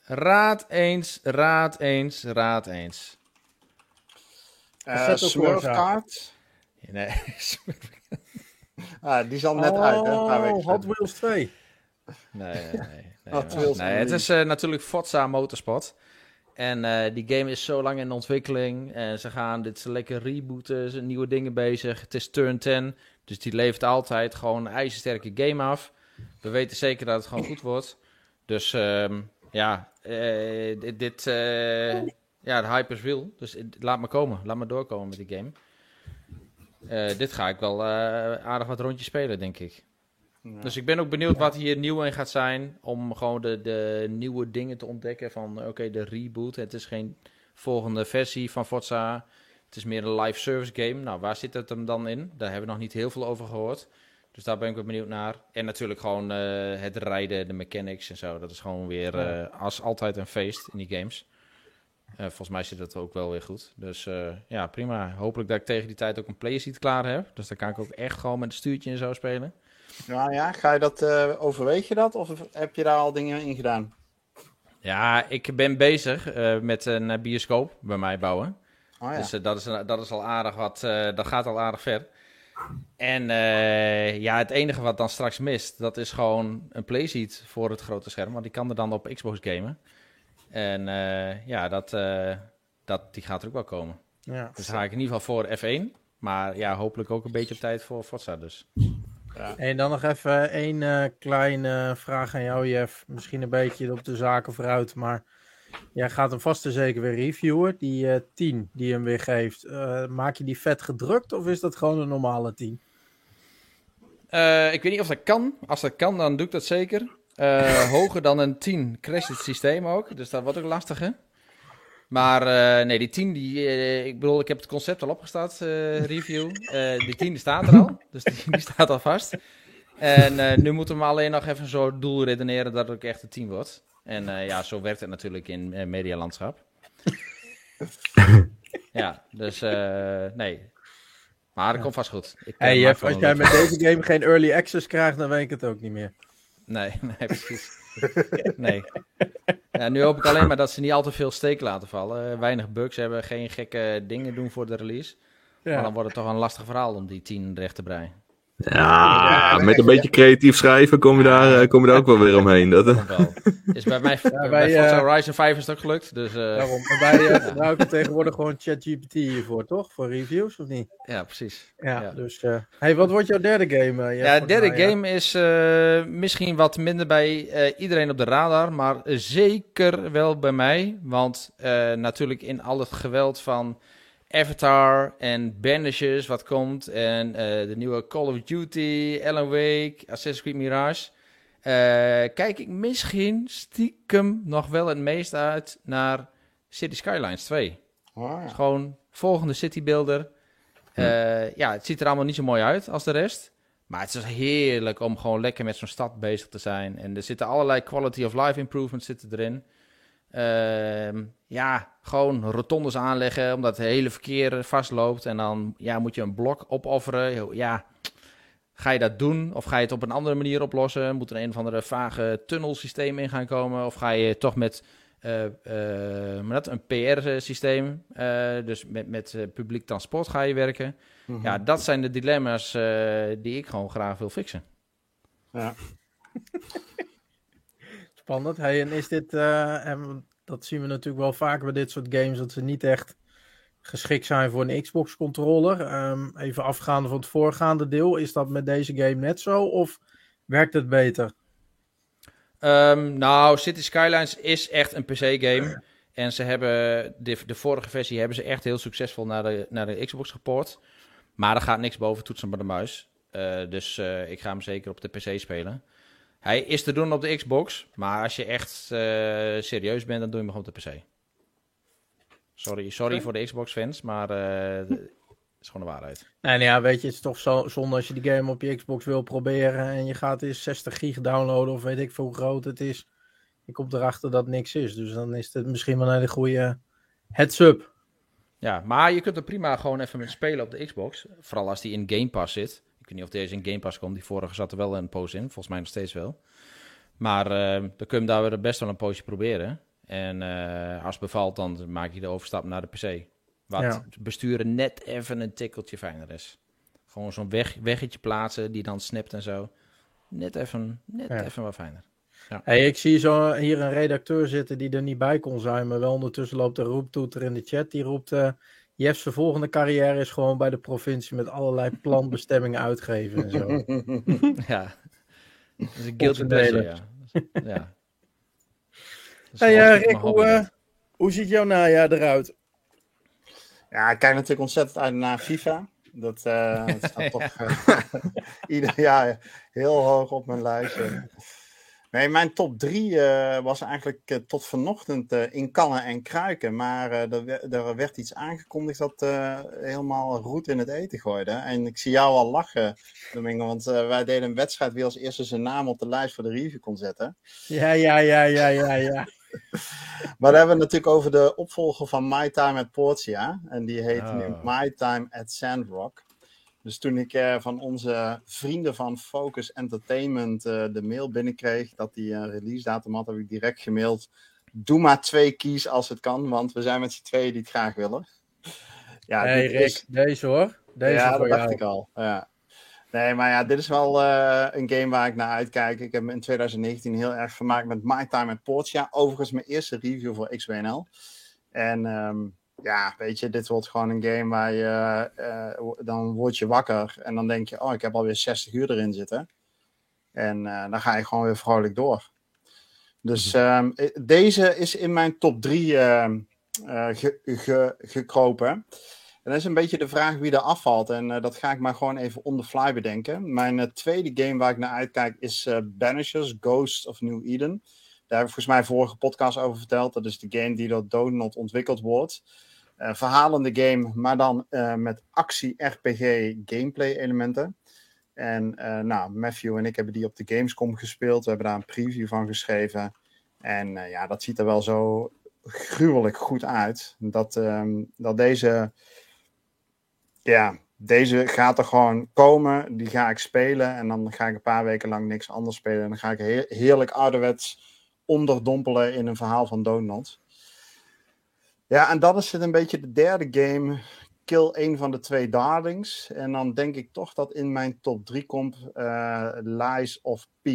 Raad eens, raad eens, raad eens. Eh, Assetto Smurf Corsa. kaart. Nee, Ah, die is al net uit, hè? Een paar weken Oh, Hot. Wheels 2. nee, nee. nee, Hot nee, het is eh, natuurlijk Forza Motorsport. En eh, die game is zo lang in ontwikkeling. En ze gaan dit lekker rebooten. Zijn nieuwe dingen bezig. Het is turn 10. Dus die levert altijd gewoon een ijzersterke game af. We weten zeker dat het gewoon goed wordt. Dus ehm, ja, eh, dit, dit eh, ja, de hype is real. Dus laat me komen. Laat me doorkomen met die game. Eh, dit ga ik wel eh, aardig wat rondjes spelen, denk ik. Ja. Dus ik ben ook benieuwd wat hier nieuw in gaat zijn. Om gewoon de, de nieuwe dingen te ontdekken. Van oké, de reboot. Het is geen volgende versie van Forza. Het is meer een live service game. Nou, waar zit het hem dan in? Daar hebben we nog niet heel veel over gehoord. Dus daar ben ik wel benieuwd naar. En natuurlijk gewoon eh, het rijden, de mechanics en zo. Dat is gewoon weer eh, als altijd een feest in die games. Eh, volgens mij zit het ook wel weer goed. Dus ja, prima. Hopelijk dat ik tegen die tijd ook een playseat klaar heb. Dus dan kan ik ook echt gewoon met een stuurtje en zo spelen. Ja, ja, ga je dat, overweeg je dat? Of heb je daar al dingen in gedaan? Ja, ik ben bezig met een bioscoop bij mij bouwen. Oh ja. Dus eh, dat, is, dat is al aardig wat, eh, dat gaat al aardig ver. En eh, ja, het enige wat dan straks mist, dat is gewoon een playseat voor het grote scherm. Want die kan er dan op Xbox gamen. En eh, ja, dat, eh, dat, die gaat er ook wel komen. Ja. Dus ga ik in ieder geval voor F1. Maar ja, hopelijk ook een beetje op tijd voor Forza dus. En dan nog even één eh, kleine vraag aan jou, Jeff. Misschien een beetje op de zaken vooruit, maar jij gaat hem vast en zeker weer reviewen. Die eh 10 die hem weer geeft, eh, maak je die vet gedrukt of is dat gewoon een normale 10? Eh, ik weet niet of dat kan. Als dat kan, dan doe ik dat zeker. Hoger dan een 10 crasht het systeem ook. Dus dat wordt ook lastiger. Maar eh, nee, die 10, die, ik bedoel, ik heb het concept al opgestart, review. Die 10 die staat er al. Dus die, die staat al vast. En nu moeten we alleen nog even zo doel redeneren dat het ook echt een 10 wordt. En eh, ja, zo werkt het natuurlijk in eh, medialandschap. ja, dus eh, nee. Maar dat komt vast goed. Ik, Hey Jeff, als jij met deze game geen early access krijgt, dan weet ik het ook niet meer. Nee, nee, precies. nee. Ja, nu hoop ik alleen maar dat ze niet al te veel steek laten vallen. Eh, weinig bugs hebben, geen gekke dingen doen voor de release. Maar dan Ja. wordt het toch een lastig verhaal om die 10 recht te breien. Ja, Ja, met een beetje creatief schrijven kom je daar, eh, kom je daar ook wel weer omheen. Dat, eh. Is bij mij, bij Forza eh, Horizon 5 is ook gelukt. Dus eh, Daarom. En wij eh, gebruiken tegenwoordig gewoon ChatGPT hiervoor, toch? Voor reviews, of niet? ja, precies. Ja, Ja. dus... eh hey, wat wordt jouw derde game? Ja, derde mij, game is eh, misschien wat minder bij eh, iedereen op de radar, maar zeker wel bij mij. Want eh, natuurlijk in al het geweld van Avatar en Bandages wat komt en eh, de nieuwe Call of Duty, Alan Wake, Assassin's Creed Mirage, eh, kijk ik misschien stiekem nog wel het meest uit naar City Skylines 2. Oh, ja. Gewoon volgende citybuilder. Eh ja, het ziet er allemaal niet zo mooi uit als de rest. Maar het is heerlijk om gewoon lekker met zo'n stad bezig te zijn. En er zitten allerlei quality of life improvements zitten erin. Ehm, ja, gewoon rotondes aanleggen, omdat het hele verkeer vastloopt. En dan ja, moet je een blok opofferen. Ja, ga je dat doen? Of ga je het op een andere manier oplossen? Moet er een of andere vage tunnelsysteem in gaan komen? Of ga je toch met eh, eh, maar dat, een PR-systeem, eh, dus met, met publiek transport ga je werken. Mhm. Ja, dat zijn de dilemma's die ik gewoon graag wil fixen. Ja. Spannend. Hey, en is dit, eh, en dat zien we natuurlijk wel vaak bij dit soort games, dat ze niet echt geschikt zijn voor een Xbox-controller. Ehm, even afgaande van het voorgaande deel, is dat met deze game net zo of werkt het beter? Um, nou, City Skylines is echt een PC-game. En ze hebben de, de, vorige versie hebben ze echt heel succesvol naar de, naar de Xbox gepoord. Maar er gaat niks boven toetsen met de muis. Uh, dus uh, ik ga hem zeker op de PC spelen. Hij is te doen op de Xbox, maar als je echt uh, serieus bent, dan doe je hem gewoon op de PC. Sorry, sorry okay. voor de Xbox-fans, maar is gewoon de waarheid. En ja, weet je, het is toch zo, zonde als je die game op je Xbox wil proberen en je gaat eens 60 gig downloaden of weet ik veel hoe groot het is. Je komt erachter dat niks is. Dus dan is het misschien wel een hele goede heads-up. Ja, maar je kunt er prima gewoon even met spelen op de Xbox. Vooral als die in Game Pass zit. Weet niet of deze in Game Pass komt. Die vorige zat er wel een poos in. Volgens mij nog steeds wel. Maar dan kun je daar weer best wel een poosje proberen. En uh, als het bevalt, dan maak je de overstap naar de PC. Wat ja. besturen net even een tikkeltje fijner is. Gewoon zo'n weg, weggetje plaatsen die dan snapt en zo. Net even, net ja. even wat fijner. Ja. Hey, ik zie zo hier een redacteur zitten die er niet bij kon zijn, maar wel ondertussen loopt de roeptoeter in de chat. Die roept, uh, Jeff's volgende carrière is gewoon bij de provincie met allerlei planbestemmingen uitgeven en zo. ja, dat is een guilty pleasure, ja. ja. Hey, uh, Rick, hoe, uh, hoe ziet jouw najaar eruit? Ja, ik kijk natuurlijk ontzettend uit naar FIFA. Dat, uh, dat staat toch ieder jaar heel hoog op mijn lijstje. Nee, mijn top 3 uh, was eigenlijk uh, tot vanochtend uh, in kannen en kruiken. Maar er, er, werd iets aangekondigd dat helemaal roet in het eten gooide. En ik zie jou al lachen, Domingo. Want wij deden een wedstrijd wie als eerste zijn naam op de lijst voor de review kon zetten. Ja, ja, ja, ja, ja, ja. maar dan hebben we het natuurlijk over de opvolger van My Time at Portia. En die heet oh. nu My Time at Sandrock. Dus toen ik uh, van onze vrienden van Focus Entertainment uh, de mail binnenkreeg dat die een release datum had, heb ik direct gemaild. Doe maar twee keys als het kan, want we zijn met z'n tweeën die het graag willen. Ja, hey Rick, is... deze hoor. Deze ja, dat dacht ik al. Ja. Nee, maar ja, dit is wel uh, een game waar ik naar uitkijk. Ik heb me in 2019 heel erg vermaakt met My Time at Portia. Overigens mijn eerste review voor XWNL. En um, ja, weet je, dit wordt gewoon een game waar je, uh, dan word je wakker en dan denk je, oh, ik heb alweer 60 uur erin zitten. En uh, dan ga je gewoon weer vrolijk door. Dus um, deze is in mijn top 3 uh, ge, ge, gekropen. En dat is een beetje de vraag wie er afvalt. En dat ga ik maar gewoon even on the fly bedenken. Mijn tweede game waar ik naar uitkijk is Banishers, Ghost of New Eden. Daar heb ik volgens mij vorige podcast over verteld. Dat is de game die door Donut ontwikkeld wordt. Uh, verhalende game, maar dan uh, met actie-RPG gameplay elementen. En uh, nou, Matthew en ik hebben die op de Gamescom gespeeld. We hebben daar een preview van geschreven. En ja, dat ziet er wel zo gruwelijk goed uit. Dat, um, dat deze, ja, deze gaat er gewoon komen. Die ga ik spelen. En dan ga ik een paar weken lang niks anders spelen. En dan ga ik he heerlijk ouderwets onderdompelen in een verhaal van Donut. Ja, en dat is het een beetje de derde game. Kill een van de twee darlings. En dan denk ik toch dat in mijn top 3 komt uh, Lies of P.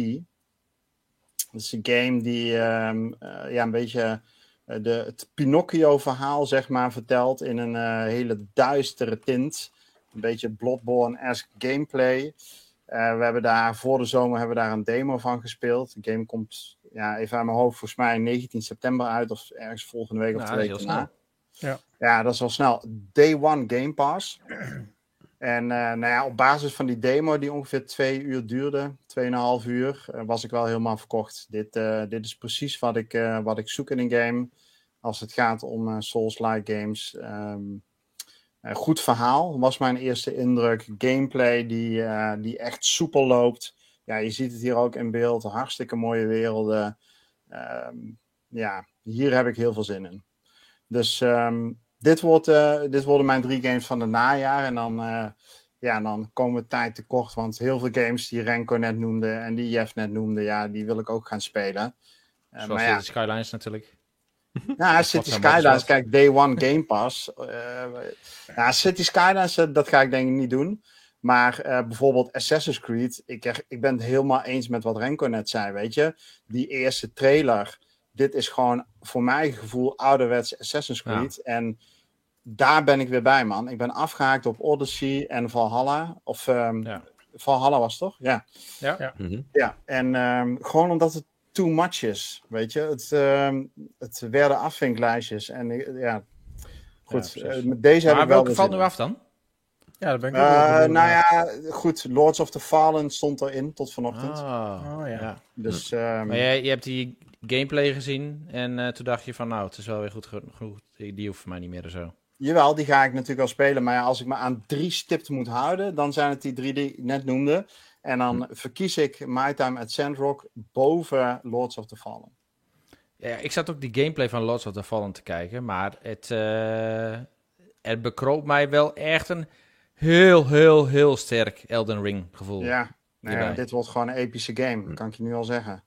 Dat is een game die um, uh, ja, een beetje uh, de, het Pinocchio-verhaal zeg maar, vertelt in een hele duistere tint. Een beetje Bloodborne-esque gameplay. we hebben daar voor de zomer hebben we daar een demo van gespeeld. De game komt ja, even aan mijn hoofd, volgens mij 19 september uit, of ergens volgende week of nou, twee weken na. Ja. ja, dat is wel snel. Day One Game Pass. En uh, nou ja, op basis van die demo, die ongeveer twee uur duurde, tweeënhalf uur, uh, was ik wel helemaal verkocht. Dit, uh, dit is precies wat ik, wat ik zoek in een game. Als het gaat om Souls-like games. Um, goed verhaal was mijn eerste indruk. Gameplay die, die echt soepel loopt ja, je ziet het hier ook in beeld. Hartstikke mooie werelden. Um, ja, hier heb ik heel veel zin in. Dus um, dit, wordt, uh, dit worden mijn drie games van het najaar. En dan, uh, ja, dan komen we tijd tekort. Want heel veel games die Renko net noemde en die Jeff net noemde, ja, die wil ik ook gaan spelen. Uh, Zoals maar ja, Skylines natuurlijk. Ja, City Skylines, kijk, Day One Game Pass. ja, City Skylines, dat ga ik denk ik niet doen. Maar uh, bijvoorbeeld Assassin's Creed, ik, ik ben het helemaal eens met wat Renko net zei, weet je. Die eerste trailer, dit is gewoon voor mijn gevoel ouderwets Assassin's Creed. Ja. En daar ben ik weer bij, man. Ik ben afgehaakt op Odyssey en Valhalla. Of um, ja. Valhalla was toch? Ja. Ja, ja. Mm -hmm. ja. en um, gewoon omdat het too much is. Weet je, het, uh, het werden afvinklijstjes. En ja, goed, ja, uh, met deze maar heb ik wel. welke valt nu af dan? Ja, dat ben ik uh, Nou ja, goed. Lords of the Fallen stond erin tot vanochtend. Ah, oh, ja. ja. Dus, um... Maar jij, je hebt die gameplay gezien en uh, toen dacht je van, nou, het is wel weer goed genoeg. Die hoeft voor mij niet meer zo. Jawel, die ga ik natuurlijk wel spelen. Maar ja, als ik me aan drie stipt moet houden, dan zijn het die drie die ik net noemde. En dan hm. verkies ik My Time at Sandrock boven Lords of the Fallen. Ja, ik zat ook die gameplay van Lords of the Fallen te kijken, maar het, uh, het bekroop mij wel echt een heel, heel, heel sterk Elden Ring gevoel. Ja, nou ja dit wordt gewoon een epische game, hm. kan ik je nu al zeggen.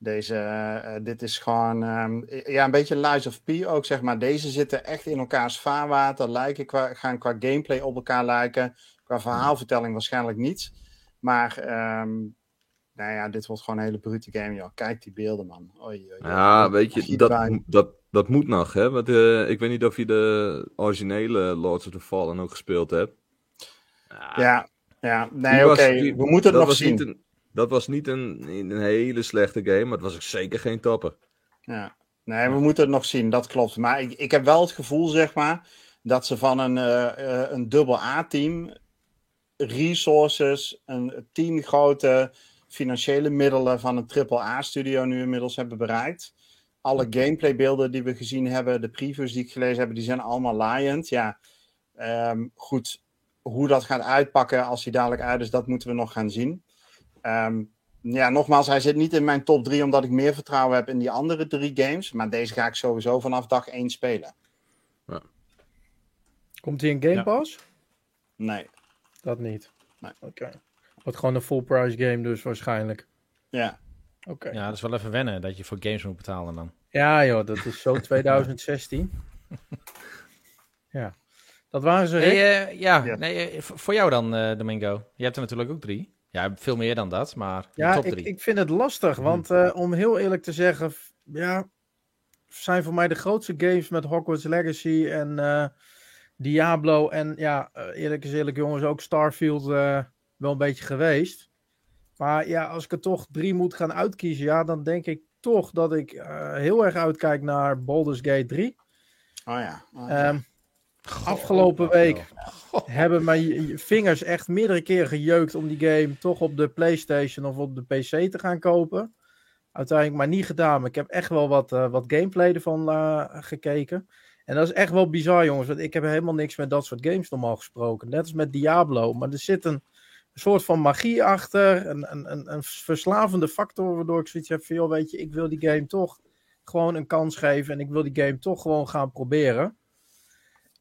Deze, uh, dit is gewoon, um, ja, een beetje Lies of P ook, zeg maar. Deze zitten echt in elkaars vaarwater, lijken qua, gaan qua gameplay op elkaar lijken. Qua verhaalvertelling waarschijnlijk niet. Maar, um, nou ja, dit wordt gewoon een hele brute game, joh. Kijk die beelden, man. Oei, oei, ja, weet je, dat, dat, dat moet nog, hè. Want, uh, ik weet niet of je de originele Lords of the Fallen ook gespeeld hebt. Ja, ja. Nee, oké. Okay. We moeten het nog zien. Een, dat was niet een, een hele slechte game, maar het was ook zeker geen topper. Ja. Nee, we moeten het nog zien, dat klopt. Maar ik, ik heb wel het gevoel, zeg maar, dat ze van een, uh, een dubbel A-team resources, een tien grote financiële middelen van een triple A-studio nu inmiddels hebben bereikt. Alle gameplaybeelden die we gezien hebben, de previews die ik gelezen heb, die zijn allemaal laaiend. Ja, um, goed. Hoe dat gaat uitpakken als hij dadelijk uit is, dat moeten we nog gaan zien. Um, ja, nogmaals, hij zit niet in mijn top 3 omdat ik meer vertrouwen heb in die andere drie games. Maar deze ga ik sowieso vanaf dag 1 spelen. Ja. Komt hij in Game Pass? Ja. Nee. Dat niet? Nee. Oké. Okay. Wordt gewoon een full price game dus waarschijnlijk. Ja. Oké. Ja, dat is wel even wennen dat je voor games moet betalen dan. Ja joh, dat is zo 2016. ja. Dat waren ze. Hey, uh, ja, nee, voor jou dan, uh, Domingo. Je hebt er natuurlijk ook drie. Ja, veel meer dan dat, maar ja, top ik, ik vind het lastig, hmm. want uh, om heel eerlijk te zeggen, ja, zijn voor mij de grootste games met Hogwarts Legacy en uh, Diablo en ja, uh, eerlijk is eerlijk jongens, ook Starfield wel een beetje geweest. Maar ja, als ik er toch drie moet gaan uitkiezen, ja, dan denk ik toch dat ik heel erg uitkijk naar Baldur's Gate 3. Oh ja. Oh ja. Um, Afgelopen week hebben mijn vingers echt meerdere keren gejeukt om die game toch op de PlayStation of op de PC te gaan kopen. Uiteindelijk maar niet gedaan. Maar ik heb echt wel wat, uh, wat gameplay ervan uh, gekeken. En dat is echt wel bizar, jongens. Want ik heb helemaal niks met dat soort games normaal gesproken. Net als met Diablo. Maar er zit een, soort van magie achter. Een, een, een, een, verslavende factor. Waardoor ik zoiets heb van, joh, weet je, ik wil die game toch gewoon een kans geven. En ik wil die game toch gewoon gaan proberen.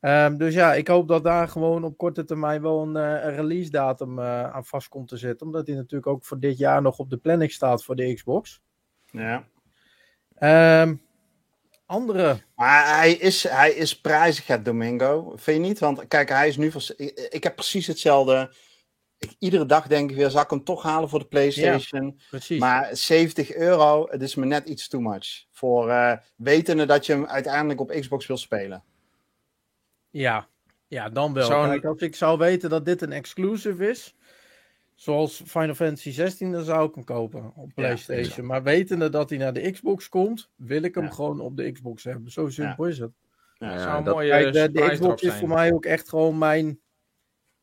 Um, dus ja, ik hoop dat daar gewoon op korte termijn wel een, uh, een release datum uh, aan vast komt te zitten. Omdat hij natuurlijk ook voor dit jaar nog op de planning staat voor de Xbox. Ja. Um, andere. Maar hij is, hij is prijzig, het Domingo. Vind je niet? Want kijk, hij is nu van. Ik, ik heb precies hetzelfde. Ik, iedere dag denk ik weer, zal ik hem toch halen voor de PlayStation? Ja, precies. Maar 70 euro, het is me net iets too much. Voor uh, wetende dat je hem uiteindelijk op Xbox wil spelen. Ja, ja dan wel. Kijk, als ik zou weten dat dit een exclusive is, zoals Final Fantasy 16, dan zou ik hem kopen op PlayStation. Ja, maar wetende dat hij naar de Xbox komt, wil ik hem ja. gewoon op de Xbox hebben. Zo simpel is het. Ja, zou dat, mooie kijk, de, de Xbox is voor mij ook echt gewoon mijn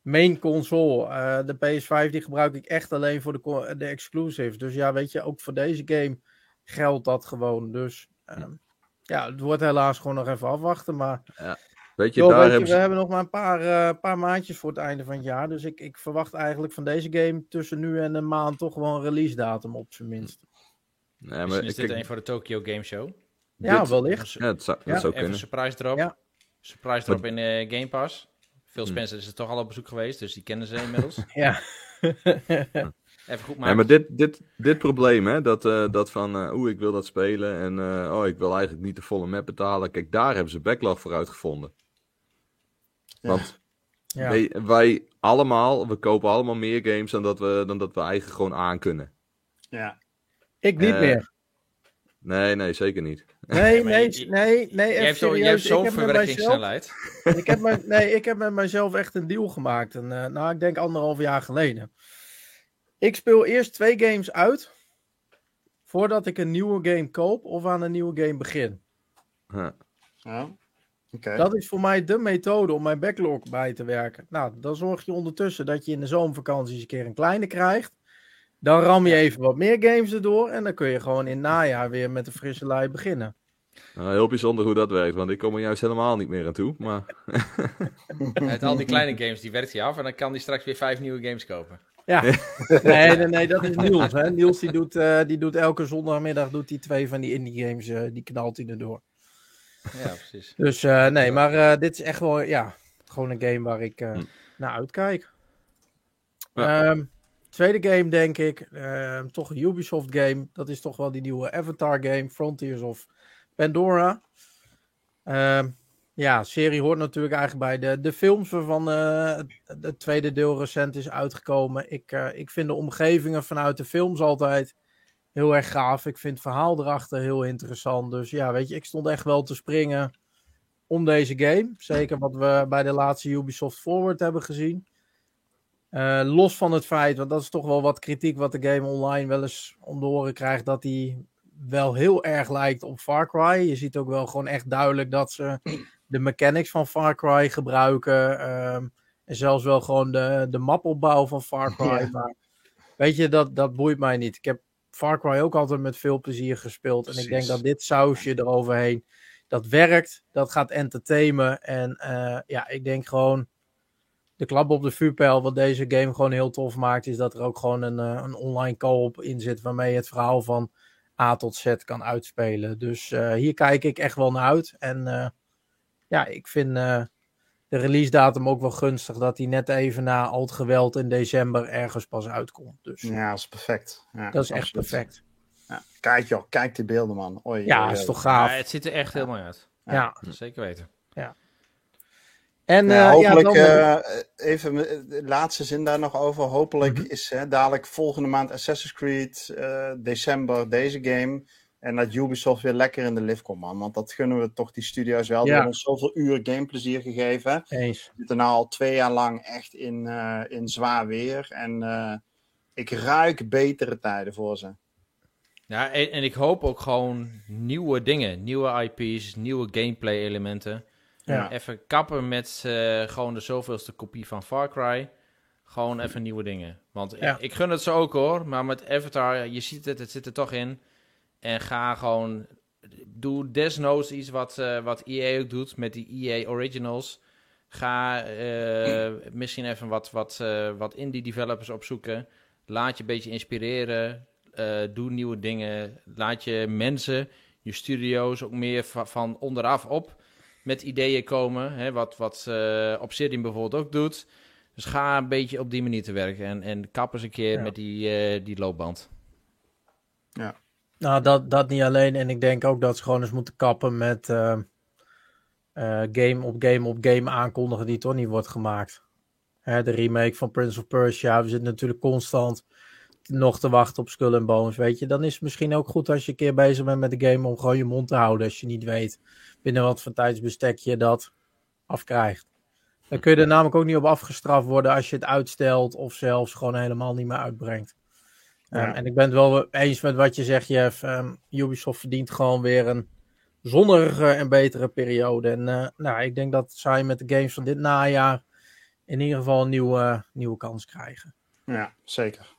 main console. Uh, de PS5 die gebruik ik echt alleen voor de, de exclusives. Dus ja, weet je, ook voor deze game geldt dat gewoon. Dus um, ja, het wordt helaas gewoon nog even afwachten. Maar ja. Weet je, daar hebben we hebben nog maar een paar, uh, paar maandjes voor het einde van het jaar. Dus ik, ik verwacht eigenlijk van deze game tussen nu en een maand toch wel een release datum op zijn minst. Nee, maar is dit ik... een voor de Tokyo Game Show? Ja, dit... wellicht. Ja, het zou, ja. Dat zou Even een surprise drop. Ja. Surprise drop in uh, Game Pass. Phil Spencer is er toch al op bezoek geweest, dus die kennen ze inmiddels. ja. Even goed maken. Nee, maar dit, dit, dit probleem, hè, dat, uh, dat van, uh, oeh, ik wil dat spelen en uh, oh, ik wil eigenlijk niet de volle map betalen. Kijk, daar hebben ze backlog voor uitgevonden. Want ja. wij, wij, allemaal, we kopen allemaal meer games dan dat we, dan dat we eigen gewoon aan kunnen. Ja. Ik niet uh, meer. Nee, nee, zeker niet. Nee, nee, nee, nee. Je hebt, zo, je hebt zo'n verwerkingssnelheid. Ik heb met, nee, ik heb met mezelf echt een deal gemaakt. En, uh, nou, ik denk anderhalf jaar geleden. Ik speel eerst twee games uit. voordat ik een nieuwe game koop of aan een nieuwe game begin. Huh. Ja. Oké. Dat is voor mij de methode om mijn backlog bij te werken. Nou, dan zorg je ondertussen dat je in de zomervakantie eens een keer een kleine krijgt. Dan ram je even wat meer games erdoor. En dan kun je gewoon in het najaar weer met een frisse lei beginnen. Nou, heel bijzonder hoe dat werkt, want ik kom er juist helemaal niet meer aan toe. Maar Uit al die kleine games, die werkt hij af en dan kan hij straks weer vijf nieuwe games kopen. Ja, nee, nee, nee, dat is Niels. Hè. Niels die doet, eh, die doet elke zondagmiddag doet hij twee van die indie games, eh, die knalt hij erdoor. Ja, precies. Dus eh, nee, maar eh, dit is echt wel, ja, gewoon een game waar ik eh, Hm. naar uitkijk. Ja. Ehm, tweede game denk ik, ehm, toch een Ubisoft game. Dat is toch wel die nieuwe Avatar game, Frontiers of Pandora. Ehm, ja, serie hoort natuurlijk eigenlijk bij de, de films waarvan het, het tweede deel recent is uitgekomen. Ik, eh, ik vind de omgevingen vanuit de films altijd heel erg gaaf. Ik vind het verhaal erachter heel interessant. Dus ja, weet je, ik stond echt wel te springen om deze game. Zeker wat we bij de laatste Ubisoft Forward hebben gezien. Eh, los van het feit, want dat is toch wel wat kritiek wat de game online wel eens om de oren krijgt, dat die wel heel erg lijkt op Far Cry. Je ziet ook wel gewoon echt duidelijk dat ze de mechanics van Far Cry gebruiken. ehm, en zelfs wel gewoon de, de mapopbouw van Far Cry. Ja. Maar weet je, dat, dat boeit mij niet. Ik heb Far Cry ook altijd met veel plezier gespeeld. En ik denk dat dit sausje eroverheen, dat werkt. Dat gaat entertainen. En eh, ja, ik denk gewoon de klap op de vuurpijl, wat deze game gewoon heel tof maakt, is dat er ook gewoon een, eh, een online co-op in zit waarmee je het verhaal van A tot Z kan uitspelen. Dus eh, hier kijk ik echt wel naar uit. En eh, ja, ik vind eh, de release datum ook wel gunstig dat hij net even na al het geweld in december ergens pas uitkomt. Dus Ja, dat is perfect. Ja, dat is echt perfect. Ja. Kijk joh, kijk die beelden man. Oei, Ja, oei, is toch Ja, gaaf. het ziet er echt heel mooi uit. Ja. Zeker weten. En Ja, eh, hopelijk, ja, dan, eh, even de laatste zin daar nog over. Hopelijk Mhm. is hè, dadelijk volgende maand Assassin's Creed, eh, december deze game. En dat Ubisoft weer lekker in de lift komt, man. Want dat gunnen we toch die studio's wel. Die hebben ons zoveel uur gameplezier gegeven. eens. We zitten nou al twee jaar lang echt in, eh, in zwaar weer. En eh, ik ruik betere tijden voor ze. Ja, en, en ik hoop ook gewoon nieuwe dingen. Nieuwe IP's, nieuwe gameplay elementen. Ja. Even kappen met eh, gewoon de zoveelste kopie van Far Cry. Gewoon even nieuwe dingen. Want Ja. ik, ik gun het ze ook hoor. Maar met Avatar, je ziet het, het zit er toch in. En ga gewoon... Doe desnoods iets wat, eh, wat EA ook doet met die EA Originals. Ga eh, misschien even wat, wat, wat indie developers opzoeken. Laat je een beetje inspireren. Doe nieuwe dingen. Laat je mensen, je studio's ook meer va- van onderaf op met ideeën komen. Hè, wat wat eh, Obsidian bijvoorbeeld ook doet. Dus ga een beetje op die manier te werken. En, en kap eens een keer Ja. met die, eh, die loopband. Nou, dat, dat niet alleen. En ik denk ook dat ze gewoon eens moeten kappen met eh, eh, game op game op game aankondigen die toch niet wordt gemaakt. Hè, de remake van Prince of Persia. We zitten natuurlijk constant nog te wachten op Skull and Bones, weet je. Dan is het misschien ook goed als je een keer bezig bent met de game om gewoon je mond te houden. Als je niet weet binnen wat voor tijdsbestek je dat afkrijgt. Dan kun je er namelijk ook niet op afgestraft worden als je het uitstelt of zelfs gewoon helemaal niet meer uitbrengt. Ja. Um, en ik ben het wel eens met wat je zegt, Jeff. Um, Ubisoft verdient gewoon weer een zonnige en betere periode. En uh, nou, ik denk dat zij met de games van dit najaar in ieder geval een nieuwe, nieuwe kans krijgen. Ja, zeker.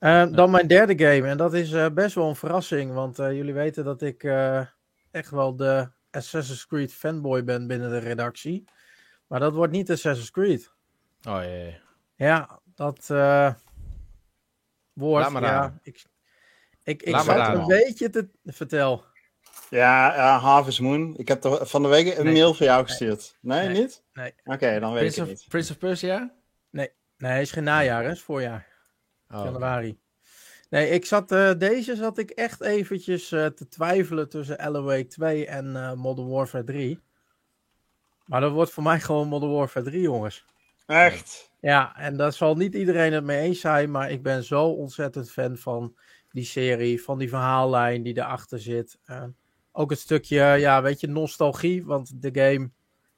Uh, dan mijn derde game. En dat is uh, best wel een verrassing. Want uh, jullie weten dat ik uh, echt wel de Assassin's Creed fanboy ben binnen de redactie. Maar dat wordt niet Assassin's Creed. Oh ja. Ja, dat uh, maar ja, aan. ik ik, ik Laat maar zat aan. een beetje te. Vertel. Ja, uh, Harvest Moon. Ik heb er van de week een Nee. mail voor jou gestuurd. Nee, Nee. niet? Nee. Oké, dan weet Prince ik of, niet. Prince of Persia? Nee, hij is geen najaar, hè? Het is voorjaar. Oh, Januari. Nee, ik zat, eh, deze zat ik echt eventjes eh, te twijfelen tussen Wake 2 en eh, Modern Warfare 3. Maar dat wordt voor mij gewoon Modern Warfare 3, jongens. Echt? Ja, en daar zal niet iedereen het mee eens zijn, maar ik ben zo ontzettend fan van die serie, van die verhaallijn die erachter zit. Ook het stukje, ja, weet je, nostalgie, want de game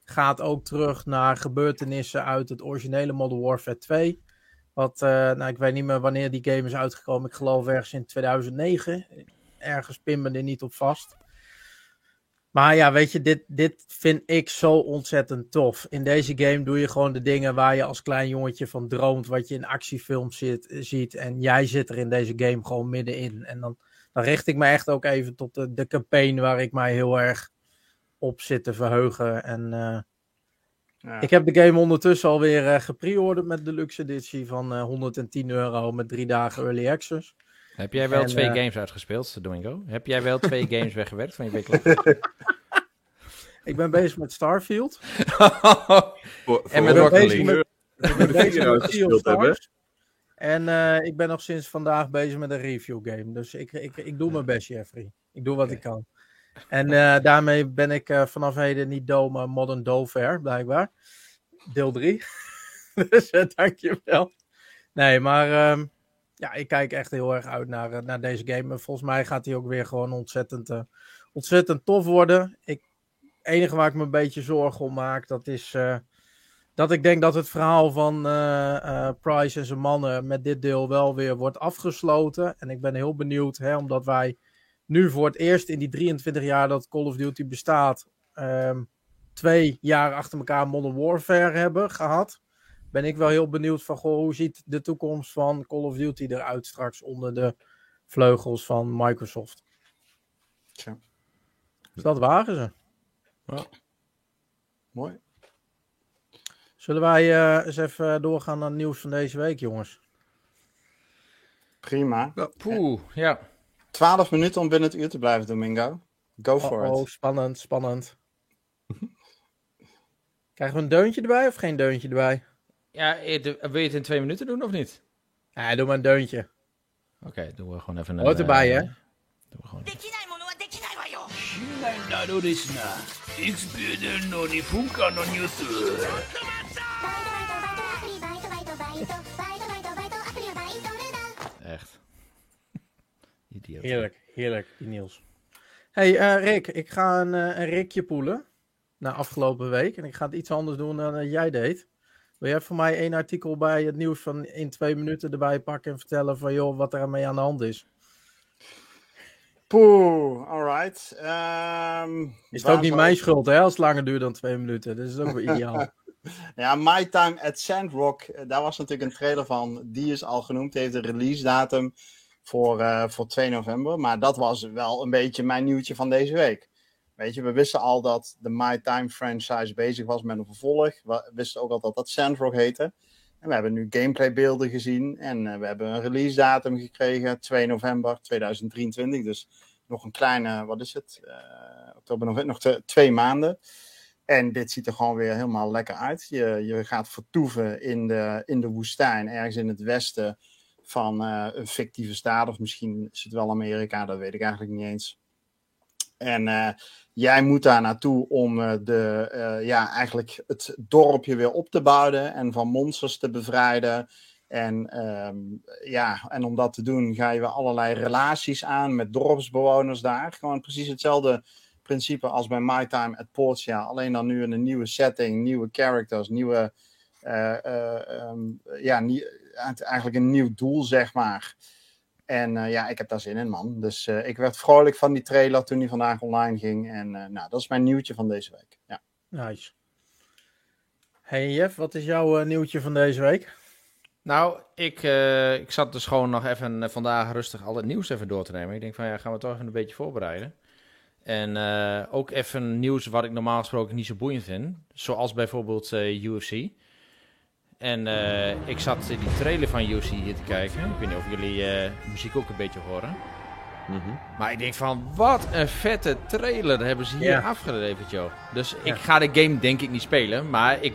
gaat ook terug naar gebeurtenissen uit het originele Modern Warfare 2. Wat, eh, nou, ik weet niet meer wanneer die game is uitgekomen. Ik geloof ergens in 2009. ergens pin me er niet op vast. Maar ja, weet je, dit, dit vind ik zo ontzettend tof. In deze game doe je gewoon de dingen waar je als klein jongetje van droomt. Wat je in actiefilms zit, ziet. En jij zit er in deze game gewoon middenin. En dan, dan richt ik me echt ook even tot de, de campaign waar ik mij heel erg op zit te verheugen. En uh, ja. ik heb de game ondertussen alweer uh, gepreorderd met de luxe editie van uh, 110 euro met drie dagen early access. Heb jij wel en, twee games uitgespeeld, Domingo? Heb jij wel twee games weggewerkt van je weeklag? ik ben bezig met Starfield. voor, en met Rocket League. Ik ben bezig met Sea of Stars. En ik ben nog sinds vandaag bezig met een review game. Dus ik, ik, ik doe mijn best, Jeffrey. Ik doe wat okay. ik kan. En uh, daarmee ben ik uh, vanaf heden niet Do, maar Modern Dover, blijkbaar. Deel 3. dus dankjewel. Nee, maar um, ja, ik kijk echt heel erg uit naar, naar deze game. En volgens mij gaat hij ook weer gewoon ontzettend, uh, ontzettend tof worden. Ik, het enige waar ik me een beetje zorgen om maak, dat is uh, dat ik denk dat het verhaal van uh, Price en zijn mannen met dit deel wel weer wordt afgesloten. En ik ben heel benieuwd, hè, omdat wij nu voor het eerst in die 23 jaar dat Call of Duty bestaat, um, twee jaar achter elkaar Modern Warfare hebben gehad ben ik wel heel benieuwd van, goh, hoe ziet de toekomst van Call of Duty eruit straks onder de vleugels van Microsoft? Tja. Dus dat waren ze. Ja. Mooi. Zullen wij uh, eens even doorgaan naar het nieuws van deze week, jongens? Prima. Ja, poeh, ja. 12 minuten om binnen het uur te blijven, Domingo. Go for oh, it. Oh, spannend, spannend. Krijgen we een deuntje erbij of geen deuntje erbij? Ja, wil je het in twee minuten doen of niet? Ja, doe maar een deuntje. Oké, okay, doen we gewoon even een... Hoort erbij, uh, hè? Doen we gewoon... なのですな。いつビデの2分間のニュース。 Idioot. Heerlijk, heerlijk, die Niels. hey, uh, Rick, ik ga een, uh, een Rikje poelen. Na afgelopen week. En ik ga het iets anders doen dan uh, jij deed. Wil jij voor mij één artikel bij het nieuws van in twee minuten erbij pakken en vertellen van joh, wat er mee aan de hand is? Poeh, alright. Um, is het ook niet mijn schuld hè, als het langer duurt dan twee minuten. Dat is ook weer ideaal. ja, My Time at Sandrock, daar was natuurlijk een trailer van. Die is al genoemd, die heeft een release datum voor, uh, voor 2 november. Maar dat was wel een beetje mijn nieuwtje van deze week. Weet je, we wisten al dat de My Time franchise bezig was met een vervolg. We wisten ook al dat dat Sandrock heette. En we hebben nu gameplaybeelden gezien. En uh, we hebben een release datum gekregen, 2 november 2023. Dus nog een kleine, wat is het? Uh, oktober, november, nog twee maanden. En dit ziet er gewoon weer helemaal lekker uit. Je, je gaat vertoeven in de, in de woestijn, ergens in het westen van uh, een fictieve staat. Of misschien is het wel Amerika, dat weet ik eigenlijk niet eens. En uh, jij moet daar naartoe om uh, de, ja, eigenlijk het dorpje weer op te bouwen en van monsters te bevrijden. En, um, ja, en om dat te doen ga je weer allerlei relaties aan met dorpsbewoners daar. Gewoon precies hetzelfde principe als bij My Time at Portia. Alleen dan nu in een nieuwe setting, nieuwe characters, nieuwe, um, ja, nie, eigenlijk een nieuw doel, zeg maar. En uh, ja, ik heb daar zin in, man. Dus uh, ik werd vrolijk van die trailer toen die vandaag online ging. En uh, nou, dat is mijn nieuwtje van deze week. Ja. Nice. Hey Jeff, wat is jouw nieuwtje van deze week? Nou, ik, ik zat dus gewoon nog even vandaag rustig al het nieuws even door te nemen. Ik denk van ja, gaan we toch even een beetje voorbereiden. En ook even nieuws wat ik normaal gesproken niet zo boeiend vind. Zoals bijvoorbeeld UFC. En uh, ik zat die trailer van UFC hier te kijken. Ik weet niet of jullie uh, muziek ook een beetje horen. Mm -hmm. Maar ik denk van, wat een vette trailer hebben ze hier Ja. afgeleverd, joh. Dus Ja. ik ga de game denk ik niet spelen. Maar ik,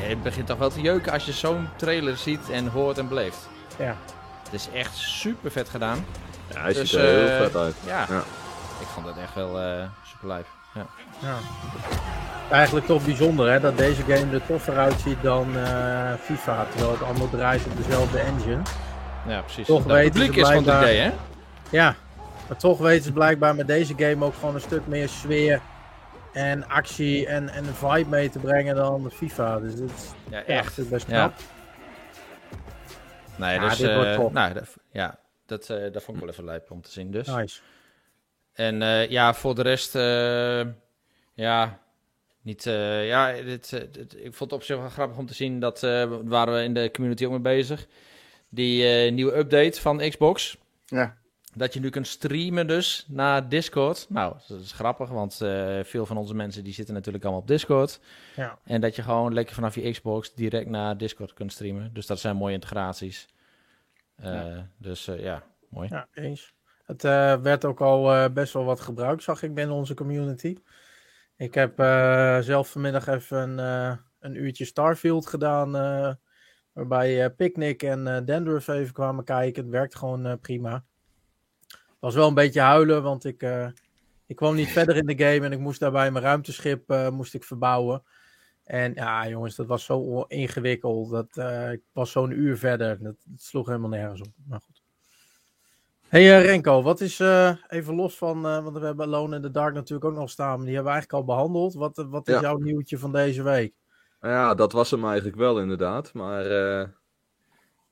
het begint toch wel te jeuken als je zo'n trailer ziet en hoort en beleeft. Ja. Het is echt super vet gedaan. Ja, hij Dus, ziet er heel eh, vet uit. Ja, Ja. ik vond het echt wel eh, super lijp. Ja. ja. Eigenlijk toch bijzonder hè, dat deze game er toffer uitziet dan eh, FIFA. Terwijl het allemaal draait op dezelfde engine. ja, precies. Toch Dat het weten ze publiek is van het blijkbaar- idee, hè? Ja, maar toch weten ze blijkbaar met deze game ook gewoon een stuk meer sfeer en actie en, en een vibe mee te brengen dan de FIFA. Dus het is Ja, echt. het best Ja. knap. Nee, Ja, dus, dit wordt eh, top. nou, dat, ja, dat, eh, dat vond ik wel even lijp om te zien dus. Nice. En eh, ja, voor de rest, eh, ja, niet, eh, ja, dit, dit- ik vond het op zich wel grappig om te zien dat, eh waren we in de community ook mee bezig, die eh, nieuwe update van Xbox. Ja. Dat je nu kunt streamen dus naar Discord. Nou, dat is grappig, want eh, veel van onze mensen die zitten natuurlijk allemaal op Discord. Ja. En dat je gewoon lekker vanaf je Xbox direct naar Discord kunt streamen. Dus dat zijn mooie integraties. Eh, Dus eh, ja, mooi. Ja, eens. Het eh, werd ook al eh, best wel wat gebruikt, zag ik binnen onze community. Ik heb eh, zelf vanmiddag even een, uurtje Starfield gedaan. waarbij Picnic en Dandruff even kwamen kijken. Het werkt gewoon prima. Het was wel een beetje huilen, want ik, ik kwam niet verder in de game. En ik moest daarbij mijn ruimteschip moest ik verbouwen. En ja, jongens, dat was zo ingewikkeld. Dat, ik was zo'n uur verder. Dat sloeg helemaal nergens op. Maar goed. Hey eh, Renko, wat is eh, even los van, eh, want we hebben Alone in the Dark natuurlijk ook nog staan, maar die hebben we eigenlijk al behandeld. Wat, wat is Ja. jouw nieuwtje van deze week? Nou Ja, dat was hem eigenlijk wel inderdaad. Maar eh,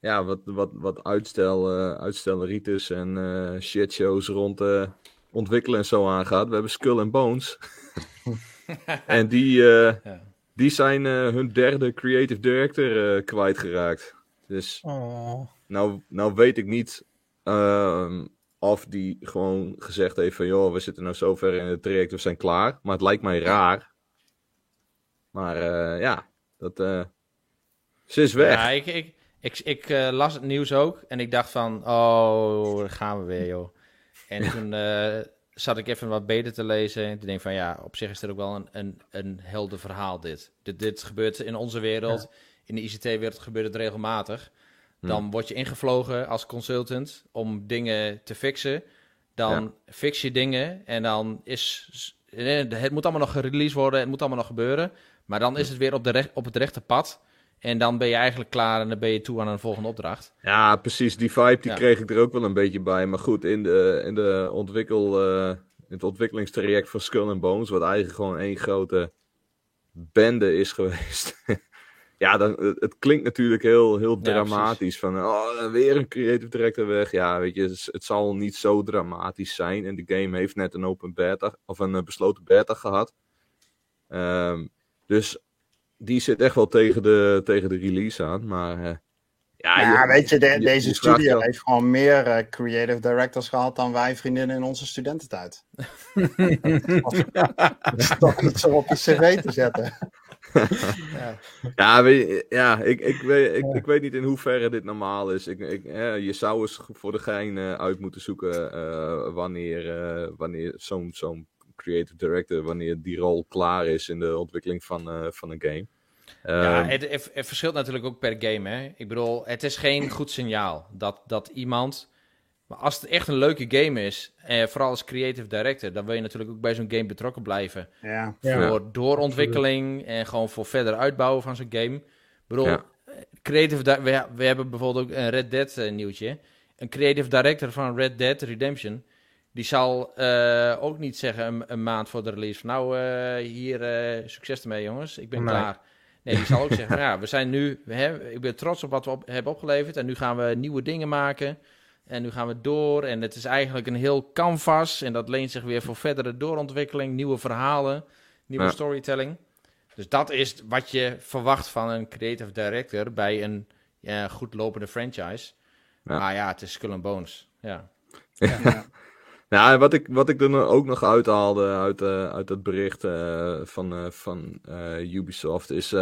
ja, wat, wat, wat uitstel, eh uitstelritis en eh shitshows rond eh, ontwikkelen en zo aangaat. We hebben Skull and Bones. en die, eh, Ja. die zijn eh, hun derde creative director eh, kwijtgeraakt. Dus Oh, nou, nou weet ik niet ehm, of die gewoon gezegd heeft van... joh, we zitten nou zo ver in het traject, we zijn klaar. Maar het lijkt mij raar. Maar eh, ja, dat, eh, ze is weg. Ja, ik, ik, ik, ik eh, las het nieuws ook en ik dacht van, oh, daar gaan we weer, joh. En toen zat ik even wat beter te lezen en toen denk ik van, ja, op zich is dit ook wel een, een, een helder verhaal dit. dit. Dit gebeurt in onze wereld, in de ICT-wereld gebeurt het regelmatig. Dan word je ingevlogen als consultant om dingen te fixen. Dan fix je dingen en dan is... eh, Het moet allemaal nog gereleased worden, het moet allemaal nog gebeuren. Maar dan is het weer op, de recht, op het rechte pad. En dan ben je eigenlijk klaar en dan ben je toe aan een volgende opdracht. Ja, precies. Die vibe die Ja. kreeg ik er ook wel een beetje bij. Maar goed, in, de, in, de ontwikkel, in het ontwikkelingstraject van Skull and Bones, wat eigenlijk gewoon één grote bende is geweest. Ja, dan, het, klinkt natuurlijk heel, heel Ja, dramatisch. van, oh, weer een creative director weg. Ja, weet je, het, het zal niet zo dramatisch zijn. En de game heeft net een open beta, of een eh, besloten beta gehad. Ehm, dus die zit echt wel tegen de, tegen de release aan. Maar eh, ja, Ja, weet je, de- je- deze je studio heeft gewoon meer eh, creative directors gehad dan wij vriendinnen in onze studententijd. Dat is toch niet zo op je cv te zetten. Ja, weet je, ja ik, ik, weet, ik, ik weet niet in hoeverre dit normaal is. Ik, ik, hè, je zou eens voor de gein eh, uit moeten zoeken eh, wanneer, eh, wanneer zo'n zo'n creative director, wanneer die rol klaar is in de ontwikkeling van, eh, van een game. ja, Ehm, het, het, het verschilt natuurlijk ook per game. Hè? Ik bedoel, het is geen goed signaal dat, dat iemand... Maar als het echt een leuke game is, eh, vooral als creative director... dan wil je natuurlijk ook bij zo'n game betrokken blijven. Ja. Ja. voor doorontwikkeling en gewoon voor verder uitbouwen van zo'n game. Ik bedoel, Ja. eh, creative we, we hebben bijvoorbeeld ook een Red Dead eh, nieuwtje. Een creative director van Red Dead Redemption, die zal eh, ook niet zeggen een, een maand voor de release van nou, eh, hier, eh, succes ermee jongens, ik ben Nee. klaar. Nee, die zal ook zeggen, ja, we zijn nu, we hebben, ik ben trots op wat we op, hebben opgeleverd en nu gaan we nieuwe dingen maken. En nu gaan we door en het is eigenlijk een heel canvas en dat leent zich weer voor verdere doorontwikkeling, nieuwe verhalen, nieuwe Ja. storytelling. Dus dat is wat je verwacht van een creative director bij een ja, goed lopende franchise. Ja. Maar ja, het is Skull and Bones. Ja. Ja, en wat ik, wat ik er nou ook nog uithaalde uit, eh, uit dat bericht eh, van, eh, van Ubisoft is...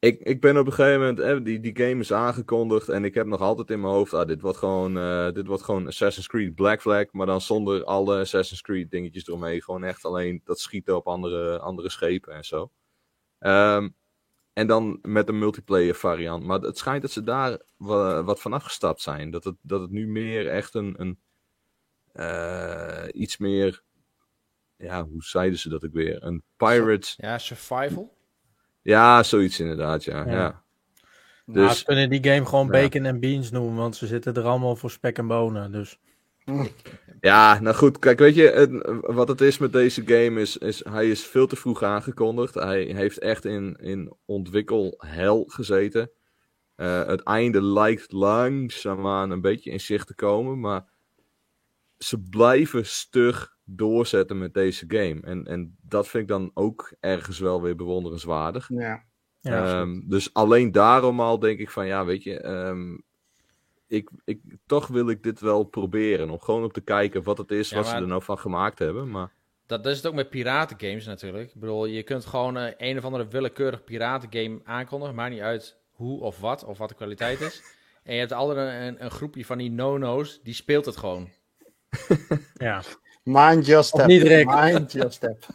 ik, ik ben op een gegeven moment... eh, die, die game is aangekondigd en ik heb nog altijd in mijn hoofd... Ah, dit, wordt gewoon, eh, dit wordt gewoon Assassin's Creed Black Flag, maar dan zonder alle Assassin's Creed dingetjes eromheen. Gewoon echt alleen dat schieten op andere, andere schepen en zo. Ehm, en dan met een multiplayer variant. Maar het schijnt dat ze daar wa- wat van afgestapt zijn. Dat het, dat het nu meer echt een... een eh, iets meer. Ja, hoe zeiden ze dat ook weer? Een pirate. ja, survival. Ja, zoiets inderdaad, ja. Ja. ja. Nou, Dus- ze kunnen die game gewoon bacon en beans noemen, want ze zitten er allemaal voor spek en bonen. Dus Ja, nou goed, kijk, weet je, het- wat het is met deze game is, is, hij is veel te vroeg aangekondigd. Hij heeft echt in, in ontwikkelhel gezeten. Eh, het einde lijkt langzaamaan een beetje in zicht te komen, maar ze blijven stug doorzetten met deze game. En, en dat vind ik dan ook ergens wel weer bewonderenswaardig. Ja. Ja, Ehm, dus alleen daarom al denk ik van ja, weet je, ehm, ik, ik, toch wil ik dit wel proberen. Om gewoon op te kijken wat het is, Ja, wat ze er nou van gemaakt hebben. Maar Dat, dat is het ook met piratengames natuurlijk. Ik bedoel, je kunt gewoon eh, een of andere willekeurig piratengame aankondigen. Maakt niet uit hoe of wat, of wat de kwaliteit is. En je hebt altijd een, een groepje van die no-no's, die speelt het gewoon. Ja. Mind your step. niet. Mind your step.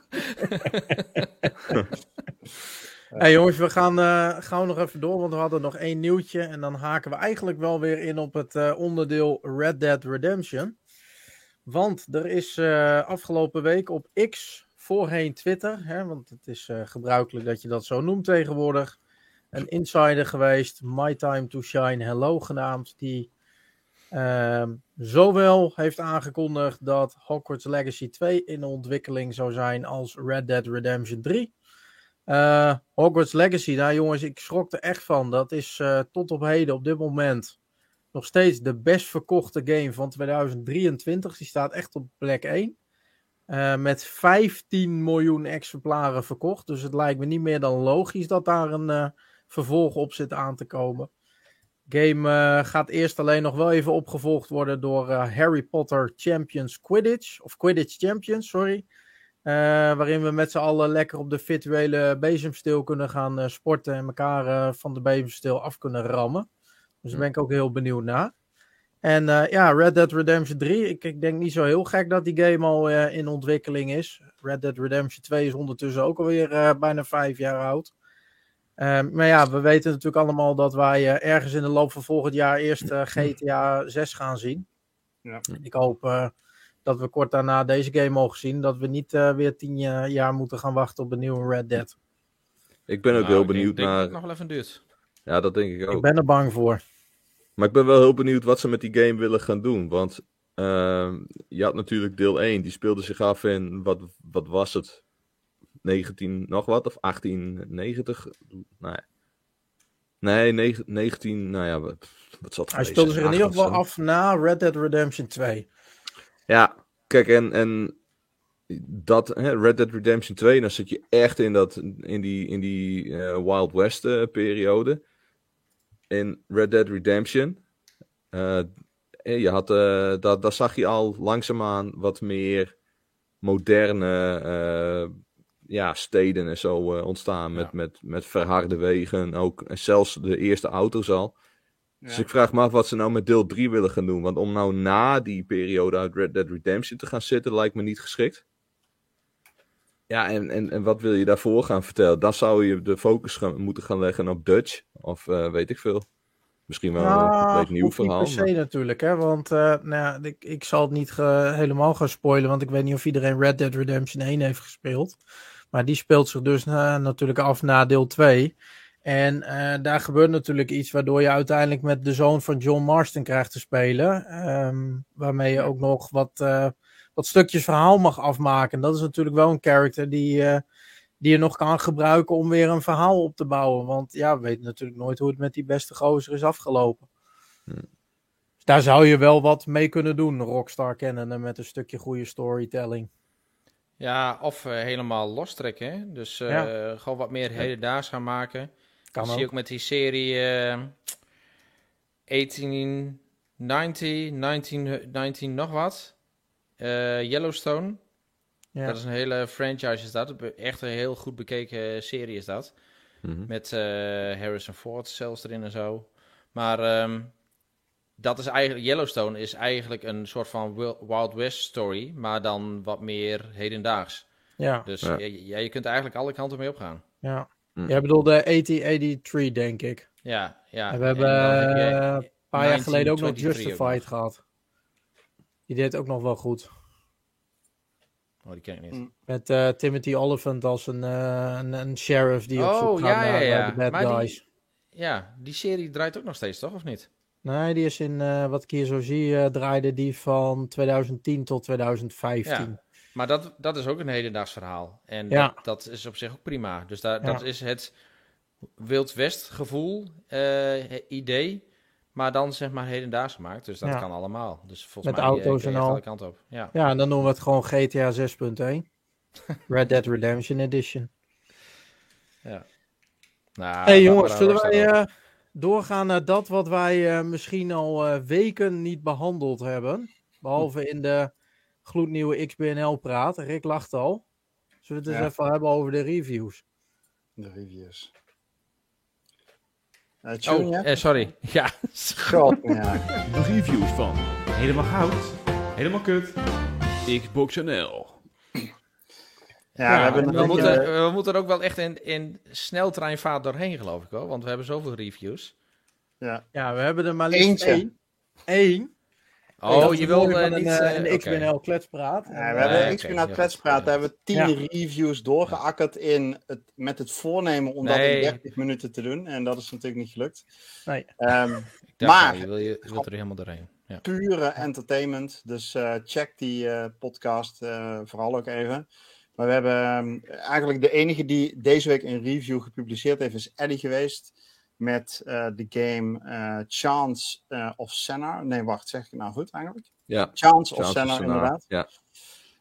Hey jongens, we gaan eh, gauw nog even door, want we hadden nog één nieuwtje. En dan haken we eigenlijk wel weer in op het eh, onderdeel Red Dead Redemption. Want er is eh, afgelopen week op X, voorheen Twitter, hè, want het is eh, gebruikelijk dat je dat zo noemt tegenwoordig, een insider geweest, My Time to Shine Hello genaamd, die ehm, zowel heeft aangekondigd dat Hogwarts Legacy 2 in ontwikkeling zou zijn als Red Dead Redemption 3. Eh, Hogwarts Legacy, nou jongens, ik schrok er echt van. Dat is eh, tot op heden, op dit moment, nog steeds de best verkochte game van 2023. Die staat echt op plek 1. Eh, met 15 miljoen exemplaren verkocht. Dus het lijkt me niet meer dan logisch dat daar een vervolg op zit aan te komen. Game eh, gaat eerst alleen nog wel even opgevolgd worden door eh, Harry Potter Champions Quidditch. Of Quidditch Champions, sorry. Eh, waarin we met z'n allen lekker op de virtuele bezemsteel kunnen gaan sporten en elkaar van de bezemsteel af kunnen rammen. Dus daar ben ik ook heel benieuwd naar. En ja, Red Dead Redemption 3. Ik, ik denk niet zo heel gek dat die game al in ontwikkeling is. Red Dead Redemption 2 is ondertussen ook alweer bijna vijf jaar oud. Ehm, maar ja, we weten natuurlijk allemaal dat wij eh, ergens in de loop van volgend jaar eerst eh, GTA 6 gaan zien. Ja. Ik hoop eh, dat we kort daarna deze game mogen zien. Dat we niet eh, weer tien eh, jaar moeten gaan wachten op een nieuwe Red Dead. ik ben ook Nou, heel ik denk- benieuwd denk dat naar. het nog wel even duurt. Ja, dat denk ik ook. Ik ben er bang voor. Maar ik ben wel heel benieuwd wat ze met die game willen gaan doen. Want ehm, je had natuurlijk deel 1, die speelde zich af in, wat, wat was het? 19 nog wat? Of 1890? Nee. Nee, negen- 19, nou ja, wat, wat zat Hij speelde zich in ieder geval af na Red Dead Redemption 2. Ja, kijk, en, en dat, hè, Red Dead Redemption 2, dan zit je echt in, dat, in die, in die eh, Wild West eh, periode. In Red Dead Redemption, eh, je had, eh daar, daar zag je al langzaamaan wat meer moderne ja, steden en zo eh, ontstaan. Met, Ja. met, met verharde wegen, ook en zelfs de eerste auto's al. Dus ik vraag me af wat ze nou met deel 3 willen gaan doen. Want om nou na die periode uit Red Dead Redemption te gaan zitten, lijkt me niet geschikt. Ja, en, en, en wat wil je daarvoor gaan vertellen? Dan zou je de focus gaan, moeten gaan leggen op Dutch. Of eh, weet ik veel. Misschien wel een compleet nieuw verhaal. Niet per se maar- natuurlijk, hè? want eh, nou ja, ik, ik zal het niet ge- helemaal gaan spoilen, want ik weet niet of iedereen Red Dead Redemption 1 heeft gespeeld. Maar die speelt zich dus eh, natuurlijk af na deel 2. En eh, daar gebeurt natuurlijk iets waardoor je uiteindelijk met de zoon van John Marston krijgt te spelen. ehm, waarmee je ook nog wat, eh, wat stukjes verhaal mag afmaken. Dat is natuurlijk wel een character die, die je nog kan gebruiken om weer een verhaal op te bouwen. Want ja, we weten natuurlijk nooit hoe het met die beste gozer is afgelopen. Hmm. Dus daar zou je wel wat mee kunnen doen, Rockstar kennen met een stukje goede storytelling. Ja, of eh, helemaal lostrekken. hè. Dus eh, Ja. gewoon wat meer hedendaags gaan maken. Kan dat zie je ook. met die serie eh 1890, 19, 19 nog wat. Eh, Yellowstone. Ja. Dat is een hele franchise is dat. Echt een heel goed bekeken serie is dat. Mhm. Met eh, Harrison Ford zelfs erin en zo. Maar ehm, dat is eigenlijk, Yellowstone is eigenlijk een soort van Wil- Wild West story, maar dan wat meer hedendaags. Ja, Dus Ja. ja. ja, je kunt eigenlijk alle kanten mee opgaan. ja. Hm. Jij bedoelde 1883, denk ik. Ja, ja. en we hebben dan heb je eh, een paar jaar geleden ook nog 1923 Justified nog. gehad. Die deed ook nog wel goed. Oh, die ken ik niet. Hm. Met eh, Timothy Olyphant als een, eh, een, een sheriff die op Oh, zoek gaat ja, ja, naar eh, ja. de bad Maar die- guys. Ja, die serie draait ook nog steeds, toch? Of niet? Nee, die is in, eh, wat ik hier zo zie, eh, draaide die van 2010 tot 2015. Ja. Maar dat, dat is ook een hedendaags verhaal. En Ja. dat, dat is op zich ook prima. Dus daar, Ja. dat is het Wild West gevoel, eh, idee. Maar dan zeg maar hedendaags gemaakt. Dus dat Ja. kan allemaal. Dus volgens Met mij auto's en al. alle kanten op. Ja. Ja, en dan noemen we het gewoon GTA 6.1. Red Dead Redemption Edition. Nou, hey jongens, zullen wij doorgaan naar dat wat wij eh, misschien al eh, weken niet behandeld hebben? Behalve in de gloednieuwe XBNL-praat. Rick lacht al. Zullen we het eens Ja. even hebben over de reviews? De reviews. Eh tune, Oh, eh, sorry. Ja. God, ja. De reviews van Helemaal Goud, Helemaal Kut, Xbox NL. Ja, we hebben een, moeten, eh, we moeten er ook wel echt in, in sneltreinvaart doorheen, geloof ik hoor. Want we hebben zoveel reviews. ja. Ja, we hebben er maar liefst Eentje. één. Eén. Oh, je wil eh, niet... een, eh, eh, een oké. XBNL kletspraat. Ja, we eh, hebben XP naar ja, kletspraat. Daar hebben we tien Ja. reviews doorgeakkerd in het, met het voornemen om dat in 30 minuten te doen. En dat is natuurlijk niet gelukt. Nee. Ehm, Maar- je, wil, je, je wilt er helemaal doorheen. Ja. pure entertainment. Dus eh, check die eh, podcast eh, vooral ook even. Maar we hebben ehm, eigenlijk de enige die deze week een review gepubliceerd heeft, is Eddie geweest. Met eh, de game eh, Chance eh, of Senna. Nee, wacht, zeg ik nou goed eigenlijk? Ja, Chance, of Senna, of Senna, inderdaad. Ja,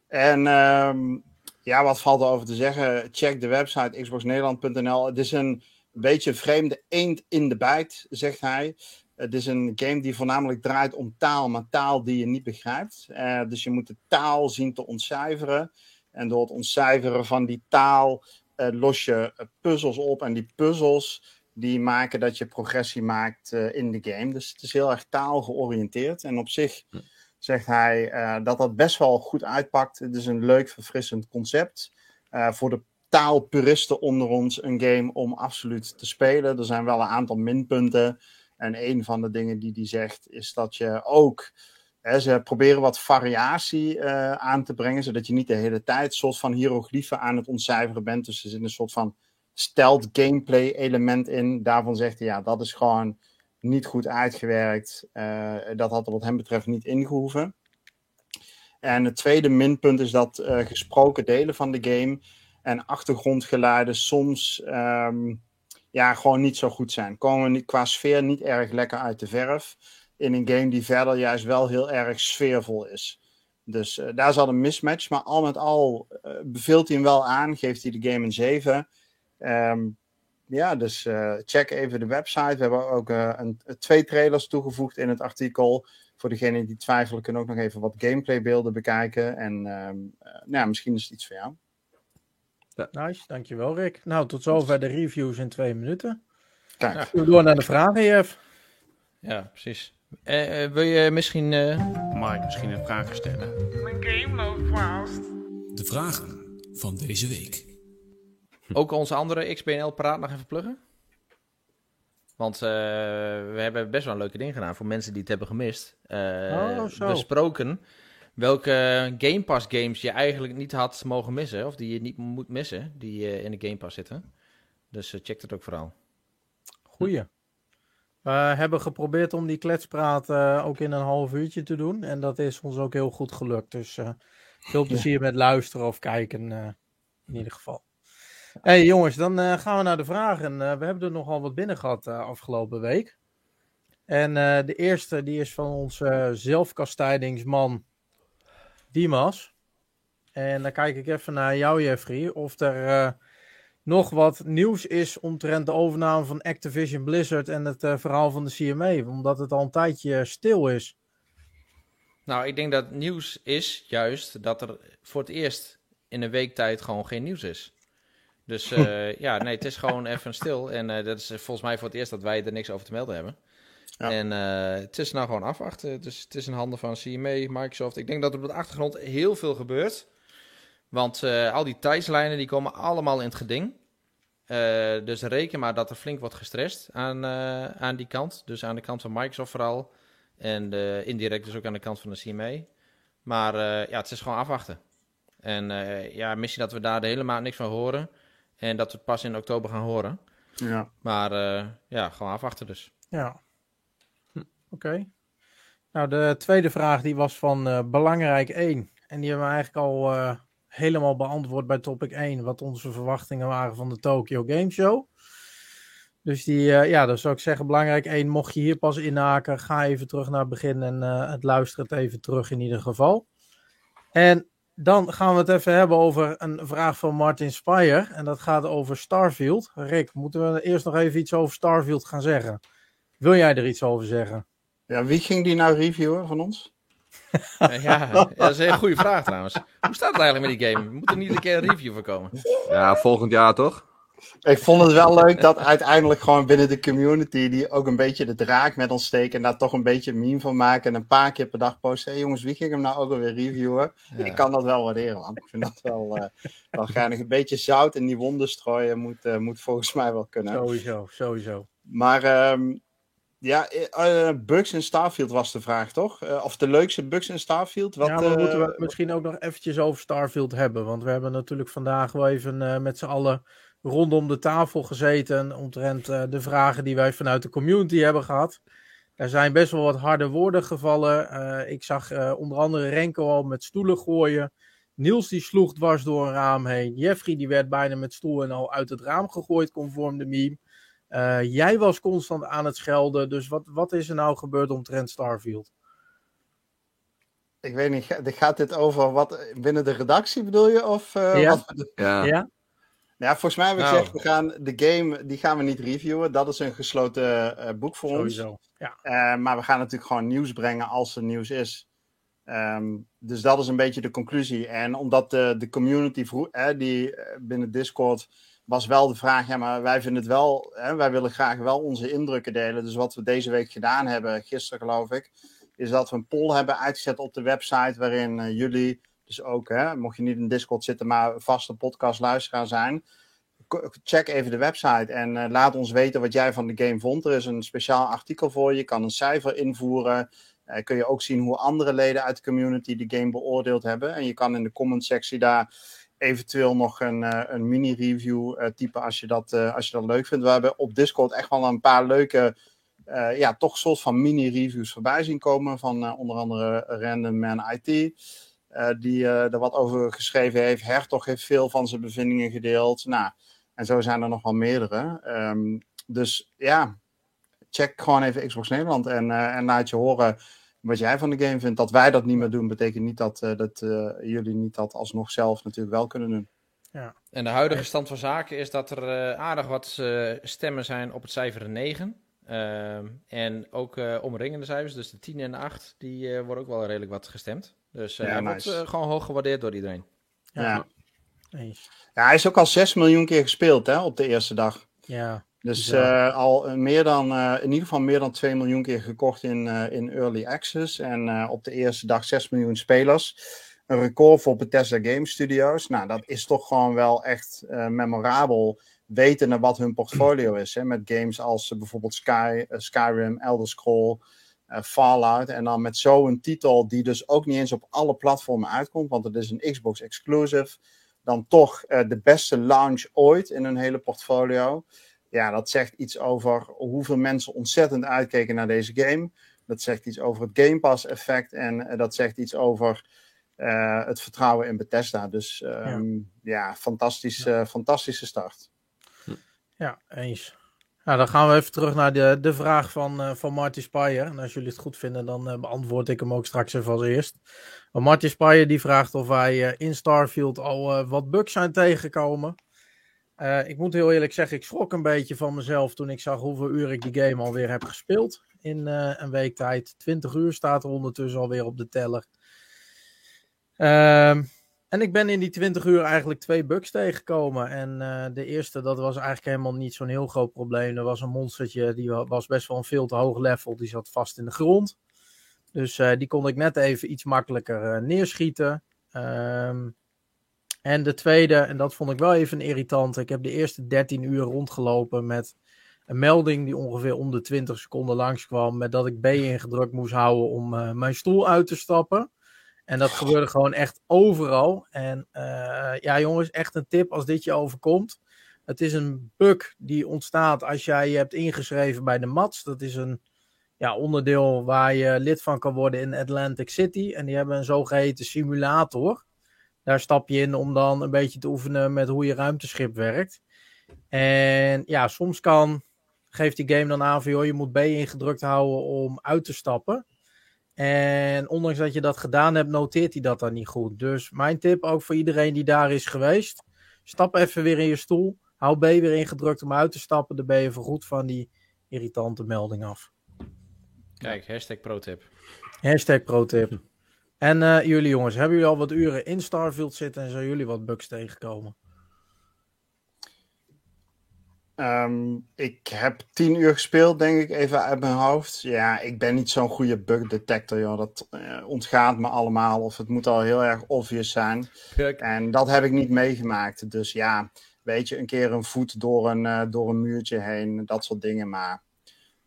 En ehm, ja, wat valt er over te zeggen? Check de website xboxnederland.nl. Het is een beetje vreemde eend in de bijt, zegt hij. Het is een game die voornamelijk draait om taal, maar taal die je niet begrijpt. Dus je moet de taal zien te ontcijferen. En door het ontcijferen van die taal eh, los je eh, puzzels op. En die puzzels die maken dat je progressie maakt eh, in de game. Dus het is heel erg taalgeoriënteerd. En op zich zegt hij dat dat best wel goed uitpakt. Het is een leuk, verfrissend concept. Voor de taalpuristen onder ons een game om absoluut te spelen. Er zijn wel een aantal minpunten. En een van de dingen die hij zegt is dat je ook... Ze proberen wat variatie eh, aan te brengen, zodat je niet de hele tijd soort van hieroglyphen aan het ontcijferen bent. Dus er zit een soort van stealth gameplay element in. Daarvan zegt hij, ja, dat is gewoon niet goed uitgewerkt. Eh, dat had er wat hem betreft niet ingehoeven. En het tweede minpunt is dat eh, gesproken delen van de game en achtergrondgeluiden soms ehm, ja, gewoon niet zo goed zijn. Komen qua sfeer niet erg lekker uit de verf. In een game die verder juist wel heel erg sfeervol is. Dus eh, daar zat een mismatch. Maar al met al eh, beveelt hij hem wel aan. Geeft hij de game een 7. Ehm, ja, dus eh, check even de website. We hebben ook eh, een, twee trailers toegevoegd in het artikel. Voor degenen die twijfelen, kunnen ook nog even wat gameplaybeelden bekijken. En ehm, eh, nou, ja, misschien is het iets voor jou. Nice, dankjewel Rick. Nou, tot zover de reviews in twee minuten. Kijk, we door naar de vragen, Jeff? Ja, precies. Eh, eh, wil je misschien... eh, Mag ik misschien een vraag stellen? Mijn game loopt vast. De vragen van deze week. ook onze andere XBNL-praat nog even pluggen? Want eh, we hebben best wel een leuke ding gedaan voor mensen die het hebben gemist. Oh, zo. Besproken welke Game Pass games je eigenlijk niet had mogen missen. Of die je niet moet missen, die eh, in de Game Pass zitten. Dus check dat ook vooral. Goeie. We hebben geprobeerd om die kletspraat eh, ook in een half uurtje te doen. En dat is ons ook heel goed gelukt. Dus eh, veel plezier met luisteren of kijken eh, in ieder geval. hey, jongens, dan gaan we naar de vragen. We hebben er nogal wat binnen gehad eh, afgelopen week. En de eerste die is van onze zelfkastijdingsman Dimas. En dan kijk ik even naar jou, Jeffrey. Of er nog wat nieuws is omtrent de overname van Activision Blizzard en het eh, verhaal van de CMA. Omdat het al een tijdje stil is. Nou, ik denk dat nieuws is juist dat er voor het eerst in een week tijd gewoon geen nieuws is. Dus eh, ja, nee, het is gewoon even stil. En eh, dat is volgens mij voor het eerst dat wij er niks over te melden hebben. Ja. En het is nou gewoon afwachten. Dus het is in handen van CMA, Microsoft. Ik denk dat er op de achtergrond heel veel gebeurt. Want eh, al die tijdslijnen die komen allemaal in het geding. Eh, dus reken maar dat er flink wordt gestrest aan, eh, aan die kant. Dus aan de kant van Microsoft vooral. En indirect dus ook aan de kant van de CMA. Maar ja, het is gewoon afwachten. En ja, misschien dat we daar de hele maand niks van horen. En dat we het pas in oktober gaan horen. ja. Maar ja, gewoon afwachten dus. Ja. Hm, Oké. Nou, de tweede vraag die was van belangrijk 1. En die hebben we eigenlijk al helemaal beantwoord bij topic 1. Wat onze verwachtingen waren van de Tokyo Game Show. Dus die, eh, ja, dat zou ik zeggen, belangrijk. één, mocht je hier pas inhaken, ga even terug naar het begin en uh, het luister het even terug in ieder geval. En dan gaan we het even hebben over een vraag van Martin Spire. En dat gaat over Starfield. Rick, moeten we eerst nog even iets over Starfield gaan zeggen? Wil jij er iets over zeggen? Ja, wie ging die nou reviewen van ons? Ja, dat is een hele goede vraag trouwens. Hoe staat het eigenlijk met die game? Moet er niet een keer een review voor komen? Ja, volgend jaar toch? Ik vond het wel leuk dat uiteindelijk gewoon binnen de community die ook een beetje de draak met ons steken en daar toch een beetje een meme van maken en een paar keer per dag posten. Hé hey jongens, wie ging hem nou ook alweer reviewen? Ik kan dat wel waarderen, man. Ik vind dat wel, uh, wel geinig. Een beetje zout in die wonden strooien moet, uh, moet volgens mij wel kunnen. Sowieso, sowieso. Maar um, ja, uh, bugs in Starfield was de vraag, toch? Uh, of de leukste bugs in Starfield? Wat, ja, maar moeten we misschien ook nog eventjes over Starfield hebben. Want we hebben natuurlijk vandaag wel even met z'n allen rondom de tafel gezeten omtrent de vragen die wij vanuit de community hebben gehad. Er zijn best wel wat harde woorden gevallen. Ik zag onder andere Renko al met stoelen gooien. Niels die sloeg dwars door een raam heen. Jeffrey die werd bijna met stoel en al uit het raam gegooid conform de meme. Jij was constant aan het schelden. Dus wat, wat is er nou gebeurd omtrent Starfield? Ik weet niet, gaat dit over wat binnen de redactie bedoel je? Of, ja. Wat... ja. ja. Ja, volgens mij heb ik nou. gezegd, we gaan de game, die gaan we niet reviewen. Dat is een gesloten uh, boek voor Sowieso, ons. Ja. Uh, maar we gaan natuurlijk gewoon nieuws brengen als er nieuws is. Um, dus dat is een beetje de conclusie. En omdat de, de community vroeg, hè, die binnen Discord was wel de vraag, ja, maar wij vinden het wel, hè, wij willen graag wel onze indrukken delen. Dus wat we deze week gedaan hebben, gisteren geloof ik, is dat we een poll hebben uitgezet op de website waarin uh, jullie dus ook, hè, mocht je niet in Discord zitten, maar vaste podcastluisteraar zijn. Check even de website en uh, laat ons weten wat jij van de game vond. Er is een speciaal artikel voor je. Kan een cijfer invoeren. Uh, kun je ook zien hoe andere leden uit de community de game beoordeeld hebben. En je kan in de comment sectie daar eventueel nog een, uh, een mini-review typen als je, dat, als je dat leuk vindt. We hebben op Discord echt wel een paar leuke, ja, toch soort van mini-reviews voorbij zien komen. Van onder andere Random Man IT. Die uh, er wat over geschreven heeft. Hertog heeft veel van zijn bevindingen gedeeld. Nou, en zo zijn er nog wel meerdere. Um, dus ja, check gewoon even Xbox Nederland en, en laat je horen wat jij van de game vindt. Dat wij dat niet meer doen, betekent niet dat, dat jullie niet dat alsnog zelf natuurlijk wel kunnen doen. Ja. En de huidige stand van zaken is dat er aardig wat stemmen zijn op het cijfer 9. Uh, en ook uh, omringende cijfers, dus de 10 en de 8, die uh, worden ook wel redelijk wat gestemd. Dus uh, ja, hij nice. wordt gewoon hoog gewaardeerd door iedereen. Ja. ja. Ja, hij is ook al 6 miljoen keer gespeeld hè, op de eerste dag. Ja. Dus al meer dan, in ieder geval meer dan 2 miljoen keer gekocht in, in Early Access. En op de eerste dag 6 miljoen spelers. Een record voor Bethesda Game Studios. Nou, dat is toch gewoon wel echt memorabel weten wat hun portfolio is. Hè, met games als bijvoorbeeld Sky, Skyrim, Elder Scroll, Fallout. En dan met zo'n titel die dus ook niet eens op alle platformen uitkomt. Want het is een Xbox exclusive. Dan toch de beste launch ooit in hun hele portfolio. Ja, dat zegt iets over hoeveel mensen ontzettend uitkeken naar deze game. Dat zegt iets over het Game Pass effect. En dat zegt iets over het vertrouwen in Bethesda. Dus um, ja, ja fantastisch, ja. fantastische start. Ja, eens. Nou, dan gaan we even terug naar de, de vraag van, uh, van Marty Spire. En als jullie het goed vinden, dan beantwoord ik hem ook straks even als eerst. Maar Marty Spire die vraagt of wij in Starfield al wat bugs zijn tegengekomen. Ik moet heel eerlijk zeggen, ik schrok een beetje van mezelf toen ik zag hoeveel uur ik die game alweer heb gespeeld. In een week tijd. 20 uur staat er ondertussen alweer op de teller. Ehm en ik ben in die 20 uur eigenlijk twee bugs tegengekomen. En uh, de eerste, dat was eigenlijk helemaal niet zo'n heel groot probleem. Er was een monstertje, die was best wel een veel te hoog level. Die zat vast in de grond. Dus die kon ik net even iets makkelijker neerschieten. Um, en de tweede, en dat vond ik wel even irritant. Ik heb de eerste 13 uur rondgelopen met een melding die ongeveer om de 20 seconden langskwam. Met dat ik B ingedrukt moest houden om mijn stoel uit te stappen. En dat gebeurde gewoon echt overal. En uh, ja, jongens, echt een tip als dit je overkomt. Het is een bug die ontstaat als jij je hebt ingeschreven bij de MATS. Dat is een ja, onderdeel waar je lid van kan worden in Atlantic City. En die hebben een zogeheten simulator. Daar stap je in om dan een beetje te oefenen met hoe je ruimteschip werkt. En ja, soms kan geeft die game dan aan van, joh, je moet B ingedrukt houden om uit te stappen. En ondanks dat je dat gedaan hebt, noteert hij dat dan niet goed. Dus mijn tip ook voor iedereen die daar is geweest. Stap even weer in je stoel. Hou B weer ingedrukt om uit te stappen. Dan ben je voorgoed van die irritante melding af. Kijk, hashtag pro-tip. Hashtag pro-tip. En uh, jullie jongens, hebben jullie al wat uren in Starfield zitten en zijn jullie wat bugs tegenkomen? Um, ik heb tien uur gespeeld, denk ik, even uit mijn hoofd. Ja, ik ben niet zo'n goede bug detector, joh. Dat uh, ontgaat me allemaal. Of het moet al heel erg obvious zijn. Kijk. En dat heb ik niet meegemaakt. Dus ja, weet je, een keer een voet door een, uh, door een muurtje heen, dat soort dingen. Maar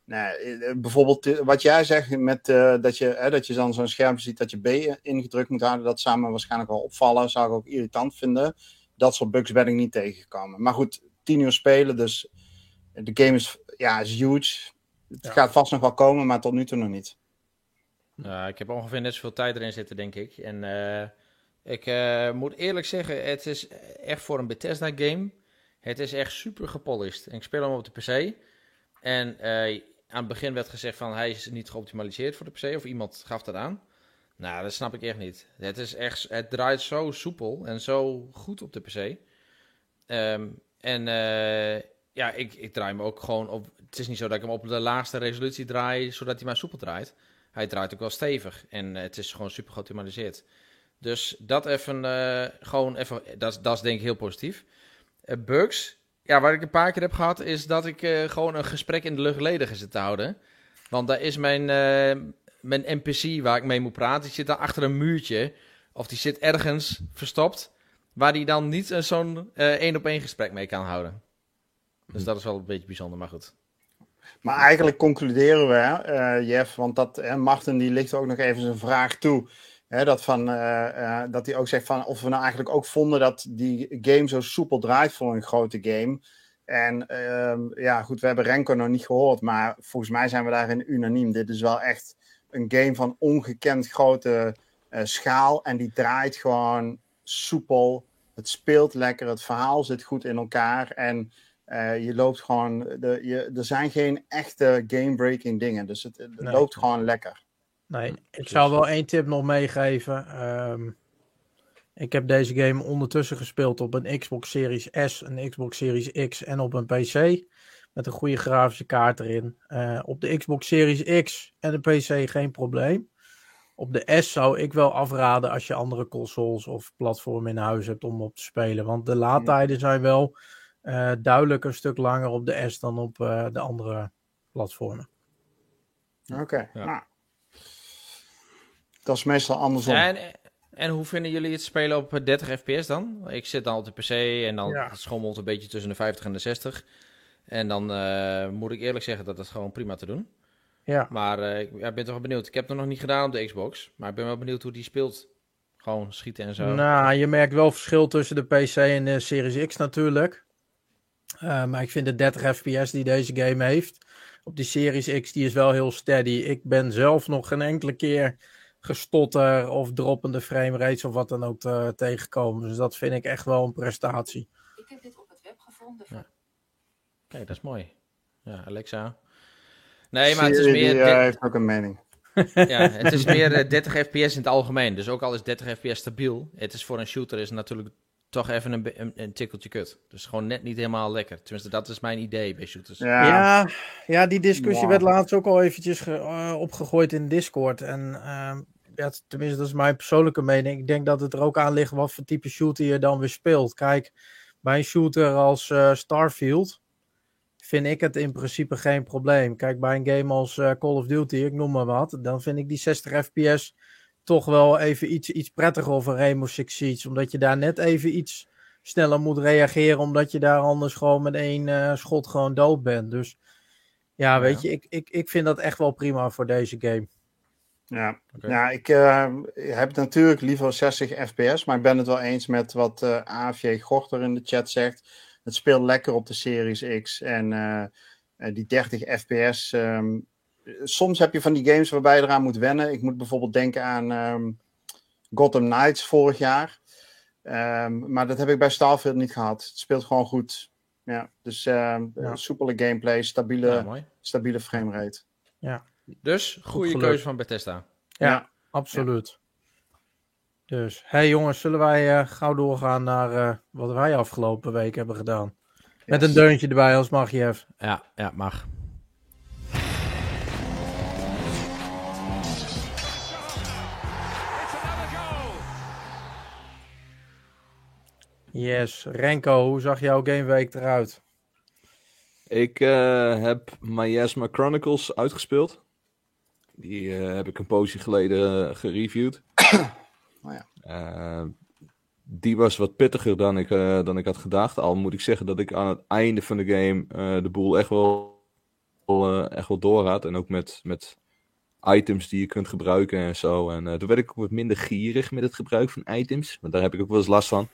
nee, bijvoorbeeld wat jij zegt met uh, dat, je, dat je dan zo'n scherm ziet dat je B ingedrukt moet houden, dat zou me waarschijnlijk wel opvallen. Zou ik ook irritant vinden. Dat soort bugs ben ik niet tegengekomen. Maar goed, tien uur spelen. Dus de game is, ja, is huge. Het ja. gaat vast nog wel komen, maar tot nu toe nog niet. Uh, ik heb ongeveer net zoveel tijd erin zitten, denk ik. En uh, ik uh, moet eerlijk zeggen, het is echt voor een Bethesda game. Het is echt super gepolished. En ik speel hem op de PC. En aan het begin werd gezegd van hij is niet geoptimaliseerd voor de PC. Of iemand gaf dat aan. Nou, dat snap ik echt niet. Het is echt, het draait zo soepel en zo goed op de PC. Um, en uh, ja, ik, ik draai hem ook gewoon op. Het is niet zo dat ik hem op de laagste resolutie draai, zodat hij maar soepel draait. Hij draait ook wel stevig en uh, het is gewoon super geoptimaliseerd. Dus dat even, uh, gewoon even, dat, dat is denk ik heel positief. bugs, ja, wat ik een paar keer heb gehad, is dat ik gewoon een gesprek in de lucht ledig zit te houden. Want daar is mijn, mijn NPC waar ik mee moet praten, die zit daar achter een muurtje. Of die zit ergens verstopt. Waar hij dan niet uh, zo'n één op één gesprek mee kan houden. Dus dat is wel een beetje bijzonder, maar goed. Maar eigenlijk concluderen we, uh, Jeff, want dat, uh, Martin die ligt ook nog even zijn vraag toe. Hè, dat, van, dat hij ook zegt van of we nou eigenlijk ook vonden dat die game zo soepel draait voor een grote game. En ehm, ja, goed, we hebben Renko nog niet gehoord, maar volgens mij zijn we daarin unaniem. Dit is wel echt een game van ongekend grote schaal en die draait gewoon soepel. Het speelt lekker, het verhaal zit goed in elkaar. En je loopt gewoon. De, je, er zijn geen echte game-breaking dingen. Dus het, het nee. loopt gewoon lekker. Nee, ik zou wel één tip nog meegeven. Um, ik heb deze game ondertussen gespeeld op een Xbox Series S, een Xbox Series X en op een PC. Met een goede grafische kaart erin. Uh, op de Xbox Series X en de PC geen probleem. Op de S zou ik wel afraden als je andere consoles of platformen in huis hebt om op te spelen. Want de laadtijden zijn wel uh, duidelijk een stuk langer op de S dan op uh, de andere platformen. Oké, okay, ja. Dat is meestal andersom. Ja, en, en, hoe vinden jullie het spelen op 30 fps dan? Ik zit dan op de PC en dan ja. schommelt een beetje tussen de 50 en de 60. En dan uh, moet ik eerlijk zeggen dat dat gewoon prima te doen. Ja. Maar uh, ik ben toch wel benieuwd. Ik heb het nog niet gedaan op de Xbox. Maar ik ben wel benieuwd hoe die speelt. Gewoon schieten en zo. Nou, je merkt wel verschil tussen de PC en de Series X natuurlijk. Uh, maar ik vind de 30 fps die deze game heeft op die Series X, die is wel heel steady. Ik ben zelf nog geen enkele keer gestotter of droppende frame rates of wat dan ook te, tegenkomen. Dus dat vind ik echt wel een prestatie. Ik heb dit op het web gevonden. Ja. Kijk, dat is mooi. Ja, Alexa. Nee, maar het is meer. Die, uh, heeft ook een mening. ja, het is meer uh, 30 fps in het algemeen. Dus ook al is 30 fps stabiel, het is voor een shooter is natuurlijk toch even een, een, een tikkeltje kut. Dus gewoon net niet helemaal lekker. Tenminste, dat is mijn idee bij shooters. Ja, ja, ja die discussie wow. werd laatst ook al eventjes ge, uh, opgegooid in Discord. En uh, ja, tenminste, dat is mijn persoonlijke mening. Ik denk dat het er ook aan ligt wat voor type shooter je dan weer speelt. Kijk, bij een shooter als uh, Starfield vind ik het in principe geen probleem. Kijk, bij een game als uh, Call of Duty, ik noem maar wat, dan vind ik die 60 fps toch wel even iets, iets prettiger over Rainbow Six Siege. Omdat je daar net even iets sneller moet reageren. Omdat je daar anders gewoon met één uh, schot gewoon dood bent. Dus ja, weet ja. je, ik, ik, ik vind dat echt wel prima voor deze game. Ja, okay. ja ik uh, heb natuurlijk liever 60 fps. Maar ik ben het wel eens met wat uh, AFJ Gorter in de chat zegt. Het speelt lekker op de Series X. En uh, die 30 fps... Um, soms heb je van die games waarbij je eraan moet wennen. Ik moet bijvoorbeeld denken aan um, Gotham Knights vorig jaar. Um, maar dat heb ik bij Starfield niet gehad. Het speelt gewoon goed. Ja, dus eh, Ja. soepele gameplay, stabiele, Ja, stabiele framerate. Dus, goede keuze van Bethesda. Ja, Ja. absoluut. Dus, hey jongens, zullen wij eh, gauw doorgaan naar eh, wat wij afgelopen week hebben gedaan? Met een deuntje erbij als mag je even. Ja, ja, mag. Yes, Renko, hoe zag jouw gameweek eruit? Ik eh, heb Miasma Chronicles uitgespeeld. Die eh, heb ik een poosje geleden eh, gereviewd. Oh ja. Eh, die was wat pittiger dan ik, eh, dan ik had gedacht. Al moet ik zeggen dat ik aan het einde van de game eh, de boel echt wel, eh, echt wel door had. En ook met, met items die je kunt gebruiken en zo. En eh, toen werd ik ook wat minder gierig met het gebruik van items. Want daar heb ik ook wel eens last van.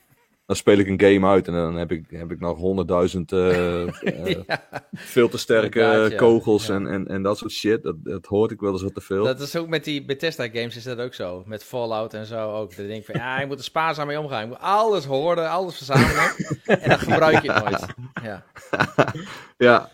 Dan speel ik een game uit en dan heb ik, heb ik nog honderdduizend eh, eh, veel te sterke ja. kogels Ja. En, en, en dat soort shit. Dat, dat hoort ik wel eens wat te veel. Dat is ook met die Bethesda games is dat ook zo. Met Fallout en zo ook. Dan denk ik van, ja, je moet er spaarzaam mee omgaan. Je moet alles horen, alles verzamelen. en dan gebruik je het nooit. Ja. Ja,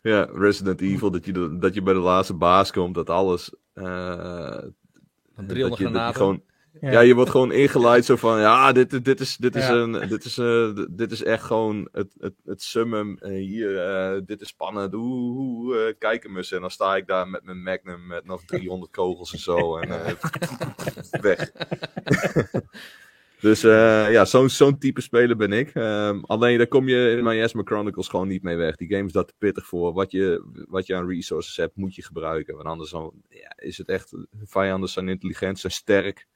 ja Resident Evil, dat je, de- dat je bij de laatste baas komt, dat alles... eh, dat 300 je, dat je granaten. gewoon, Ja. ja. je wordt gewoon ingeleid zo van, ja, dit, dit, is, dit, is, Ja. een, dit, is, eh, d- dit is echt gewoon het, het, het summum. Hier, eh, dit is spannend, oeh, oeh, eh, kijk eens. En dan sta ik daar met mijn Magnum met nog 300 kogels en zo. En eh, weg. Dus eh, ja, zo'n zo'n type speler ben ik. Ehm, alleen daar kom je in Miasma Chronicles gewoon niet mee weg. Die game is daar te pittig voor. Wat je, wat je aan resources hebt, moet je gebruiken. Want anders dan, ja, is het echt... Vijanden zijn intelligent, zijn sterk.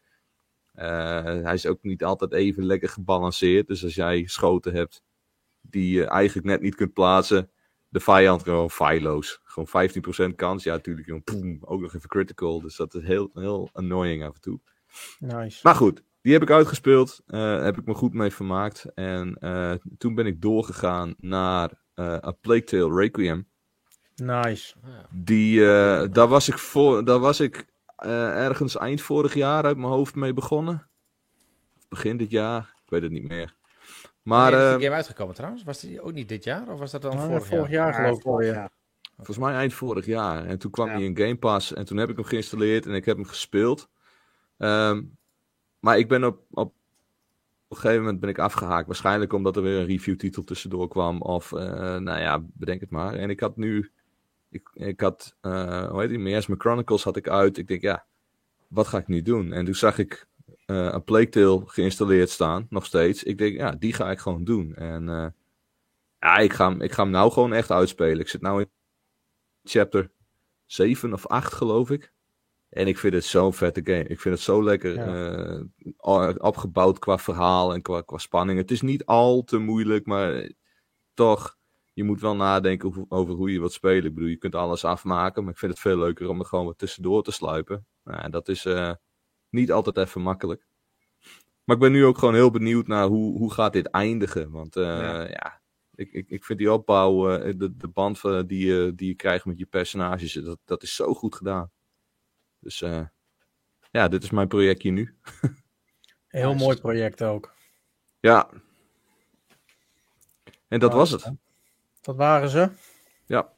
Eh, hij is ook niet altijd even lekker gebalanceerd. Dus als jij schoten hebt die je eigenlijk net niet kunt plaatsen... De vijand gewoon feilloos. Gewoon 15% kans. Ja, natuurlijk. Gewoon, poem, ook nog even critical. Dus dat is heel, heel annoying af en toe. Nice. Maar goed, die heb ik uitgespeeld. eh, heb ik me goed mee vermaakt. En eh, toen ben ik doorgegaan naar eh A Plague Tale Requiem. Nice. Die, eh, daar was ik, voor, daar was ik ergens eind vorig jaar uit mijn hoofd mee begonnen. Begin dit jaar, ik weet het niet meer. Maar Wanneer is eh, die game uitgekomen trouwens? Was die ook niet dit jaar? Of was dat dan Ah, vorig, vorig jaar? jaar geloof ik ja. Volgens mij eind vorig jaar. En toen kwam Ja. hij in Game Pass. En toen heb ik hem geïnstalleerd en ik heb hem gespeeld. Ehm, maar ik ben op, op, op een gegeven moment ben ik afgehaakt. Waarschijnlijk omdat er weer een reviewtitel tussendoor kwam. Of, eh, nou ja, bedenk het maar. En ik had nu... Ik, ik had, eh hoe heet die, Miasma Chronicles had ik uit. Ik denk, ja, wat ga ik nu doen? En toen zag ik eh een Plague Tale geïnstalleerd staan, nog steeds. Ik denk, ja, die ga ik gewoon doen. En eh, ja, ik ga, hem- ik ga hem nou gewoon echt uitspelen. Ik zit nou in chapter 7 of 8, geloof ik. En ik vind het zo'n vette game. Ik vind het zo lekker Ja. opgebouwd qua verhaal en qua, qua spanning. Het is niet al te moeilijk, maar toch, je moet wel nadenken over, over hoe je wilt spelen. Ik bedoel, je kunt alles afmaken, maar ik vind het veel leuker om er gewoon wat tussendoor te sluipen. Nou, en dat is eh, niet altijd even makkelijk. Maar ik ben nu ook gewoon heel benieuwd naar hoe, hoe gaat dit eindigen. Want eh, Ja. ja, ik, ik, ik vind die opbouw, eh, de, de band die, je die je krijgt met je personages, dat, dat is zo goed gedaan. Dus eh, ja, dit is mijn projectje nu. Heel mooi project ook. Ja. En dat was het. Dat waren ze. Ja.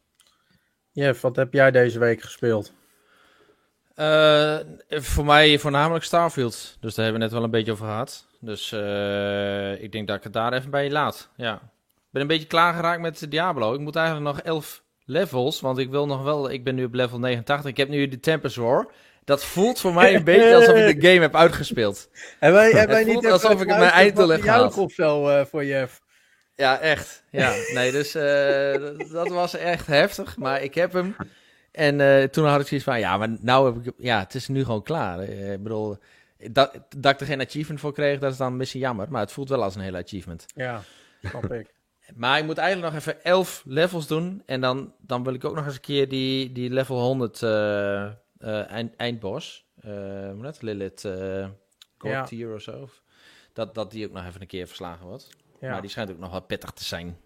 Jeff, wat heb jij deze week gespeeld? Eh, voor mij voornamelijk Starfield. Dus daar hebben we net wel een beetje over gehad. Dus eh, ik denk dat ik het daar even bij laat. Ja. Ik ben een beetje klaargeraakt met Diablo. Ik moet eigenlijk nog 11 levels. Want ik wil nog wel. Ik ben nu op level 89. Ik heb nu de Tempest War. Dat voelt voor mij een beetje alsof ik de game heb uitgespeeld. Hebben wij, hebben wij Het niet alsof ik mijn einddoel heb gehaald. of zo eh, voor Jeff? Ja, echt. Ja, nee, dus eh, dat- dat was echt heftig. Maar ik heb hem. En eh, toen had ik zoiets van, ja, maar nou heb ik, ja, het is nu gewoon klaar. Eh, ik bedoel, dat, dat ik er geen achievement voor kreeg, dat is dan misschien jammer. Maar het voelt wel als een hele achievement. Ja, snap ik. Maar ik moet eigenlijk nog even 11 levels doen. En dan, dan wil ik ook nog eens een keer die, die level 100 eh, eh, eind, eindbos. het? Lilith uh, Ja. Tier of zo. Dat, dat die ook nog even een keer verslagen wordt. Ja. Maar die schijnt ook nog wel pittig te zijn.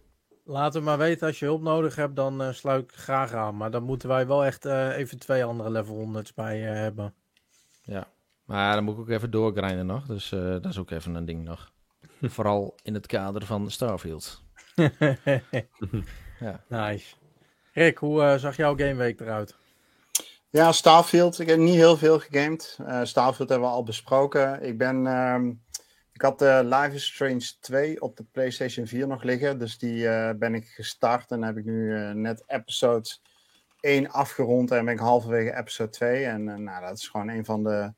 Laat het maar weten als je hulp nodig hebt, dan eh, sluit ik graag aan. Maar dan moeten wij wel echt eh, even twee andere level 100's bij eh, hebben. Ja, maar dan moet ik ook even doorgrinden nog. Dus eh, dat is ook even een ding nog. Vooral in het kader van Starfield. Ja. Nice. Rick, hoe eh, zag jouw gameweek eruit? Ja, Starfield. Ik heb niet heel veel gegamed. Eh, Starfield hebben we al besproken. Ik ben... ehm, ik had eh, Life is Strange 2 op de PlayStation 4 nog liggen. Dus die eh, ben ik gestart. En heb ik nu eh, net episode 1 afgerond. En ben ik halverwege episode 2. En nou, dat is gewoon een van de,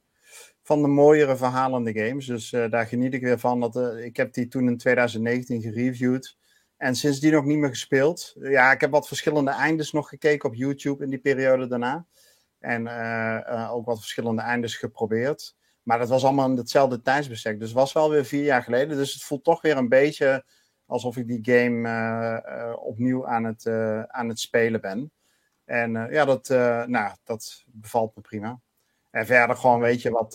van de mooiere verhalende games. Dus daar geniet ik weer van. Dat, ik heb die toen in 2019 gereviewd. En sindsdien nog niet meer gespeeld. Ja, ik heb wat verschillende eindes nog gekeken op YouTube in die periode daarna. En ook wat verschillende eindes geprobeerd. Maar dat was allemaal in hetzelfde tijdsbestek. Dus was wel weer vier jaar geleden. Dus het voelt toch weer een beetje alsof ik die game eh, eh, opnieuw aan het, eh, aan het spelen ben. En ja, dat, nou, dat bevalt me prima. En verder gewoon, weet je, wat,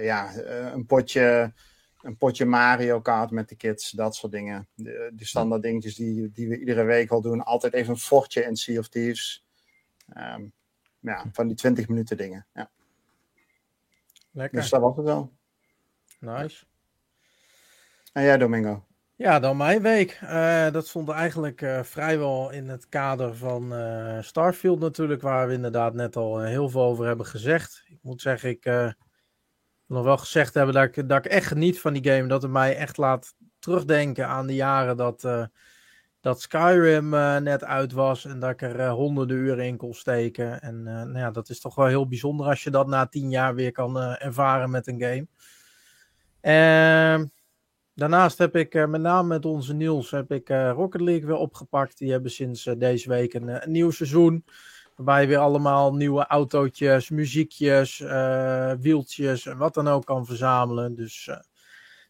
ja, een potje, een potje Mario Kart met de kids, dat soort dingen. De, de standaard dingetjes die, die we iedere week al doen. Altijd even een fortje in Sea of Thieves. Ehm, ja, van die 20 minuten dingen. Ja. Lekker. Dus dat was het wel. Nice. En jij, Domingo? Ja, dan mijn week. Eh, dat stond eigenlijk eh, vrijwel in het kader van eh, Starfield natuurlijk, waar we inderdaad net al heel veel over hebben gezegd. Ik moet zeggen, ik wil nog wel gezegd hebben dat ik, dat ik echt geniet van die game. Dat het mij echt laat terugdenken aan de jaren dat, dat Skyrim eh, net uit was en dat ik er eh, honderden uren in kon steken. En eh, nou ja, dat is toch wel heel bijzonder als je dat na tien jaar weer kan ervaren met een game. Ehm Daarnaast heb ik met name met onze Niels heb ik Rocket League weer opgepakt. Die hebben sinds deze week een, een nieuw seizoen. Waarbij weer allemaal nieuwe autootjes, muziekjes, wieltjes en wat dan ook kan verzamelen. Dus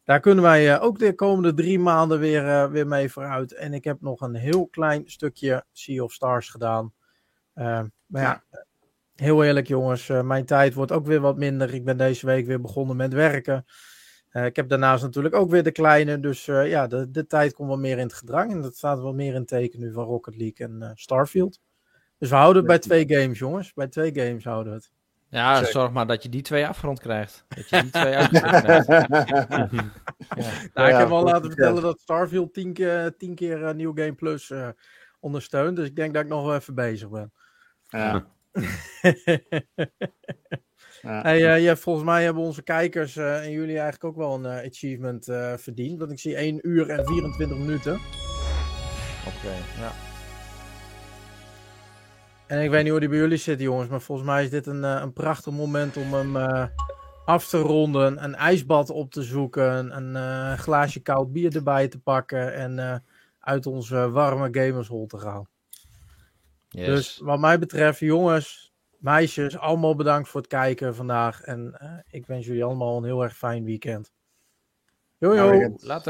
daar kunnen wij eh, ook de komende drie maanden weer, eh, weer mee vooruit. En ik heb nog een heel klein stukje Sea of Stars gedaan. Eh, maar ja, heel eerlijk jongens, mijn tijd wordt ook weer wat minder. Ik ben deze week weer begonnen met werken. Ik heb daarnaast natuurlijk ook weer de kleine. Dus ja, de, de tijd komt wel meer in het gedrang. En dat staat wel meer in het teken nu van Rocket League en Starfield. Dus we houden het bij twee games, jongens. Bij twee games houden we het. Ja, Zeker. zorg maar dat je die twee afgerond krijgt. Dat je die twee uitgerond krijgt. Ja. Nou, ik heb al laten vertellen dat Starfield tien keer, tien keer eh, New Game Plus eh, ondersteunt. Dus ik denk dat ik nog wel even bezig ben. Ja. Ja. Hey, eh, ja, volgens mij hebben onze kijkers eh, en jullie eigenlijk ook wel een achievement eh, verdiend. Want ik zie 1 uur en 24 minuten. Oké, ja. En ik weet niet hoe die bij jullie zit, jongens. Maar volgens mij is dit een, eh, een prachtig moment om hem eh, af te ronden. Een ijsbad op te zoeken. Een eh, glaasje koud bier erbij te pakken. En eh, uit onze warme gamershol te gaan. Yes. Dus wat mij betreft, jongens, meisjes, allemaal bedankt voor het kijken vandaag. En eh, ik wens jullie allemaal een heel erg fijn weekend. Yo, yo. Nou, Later.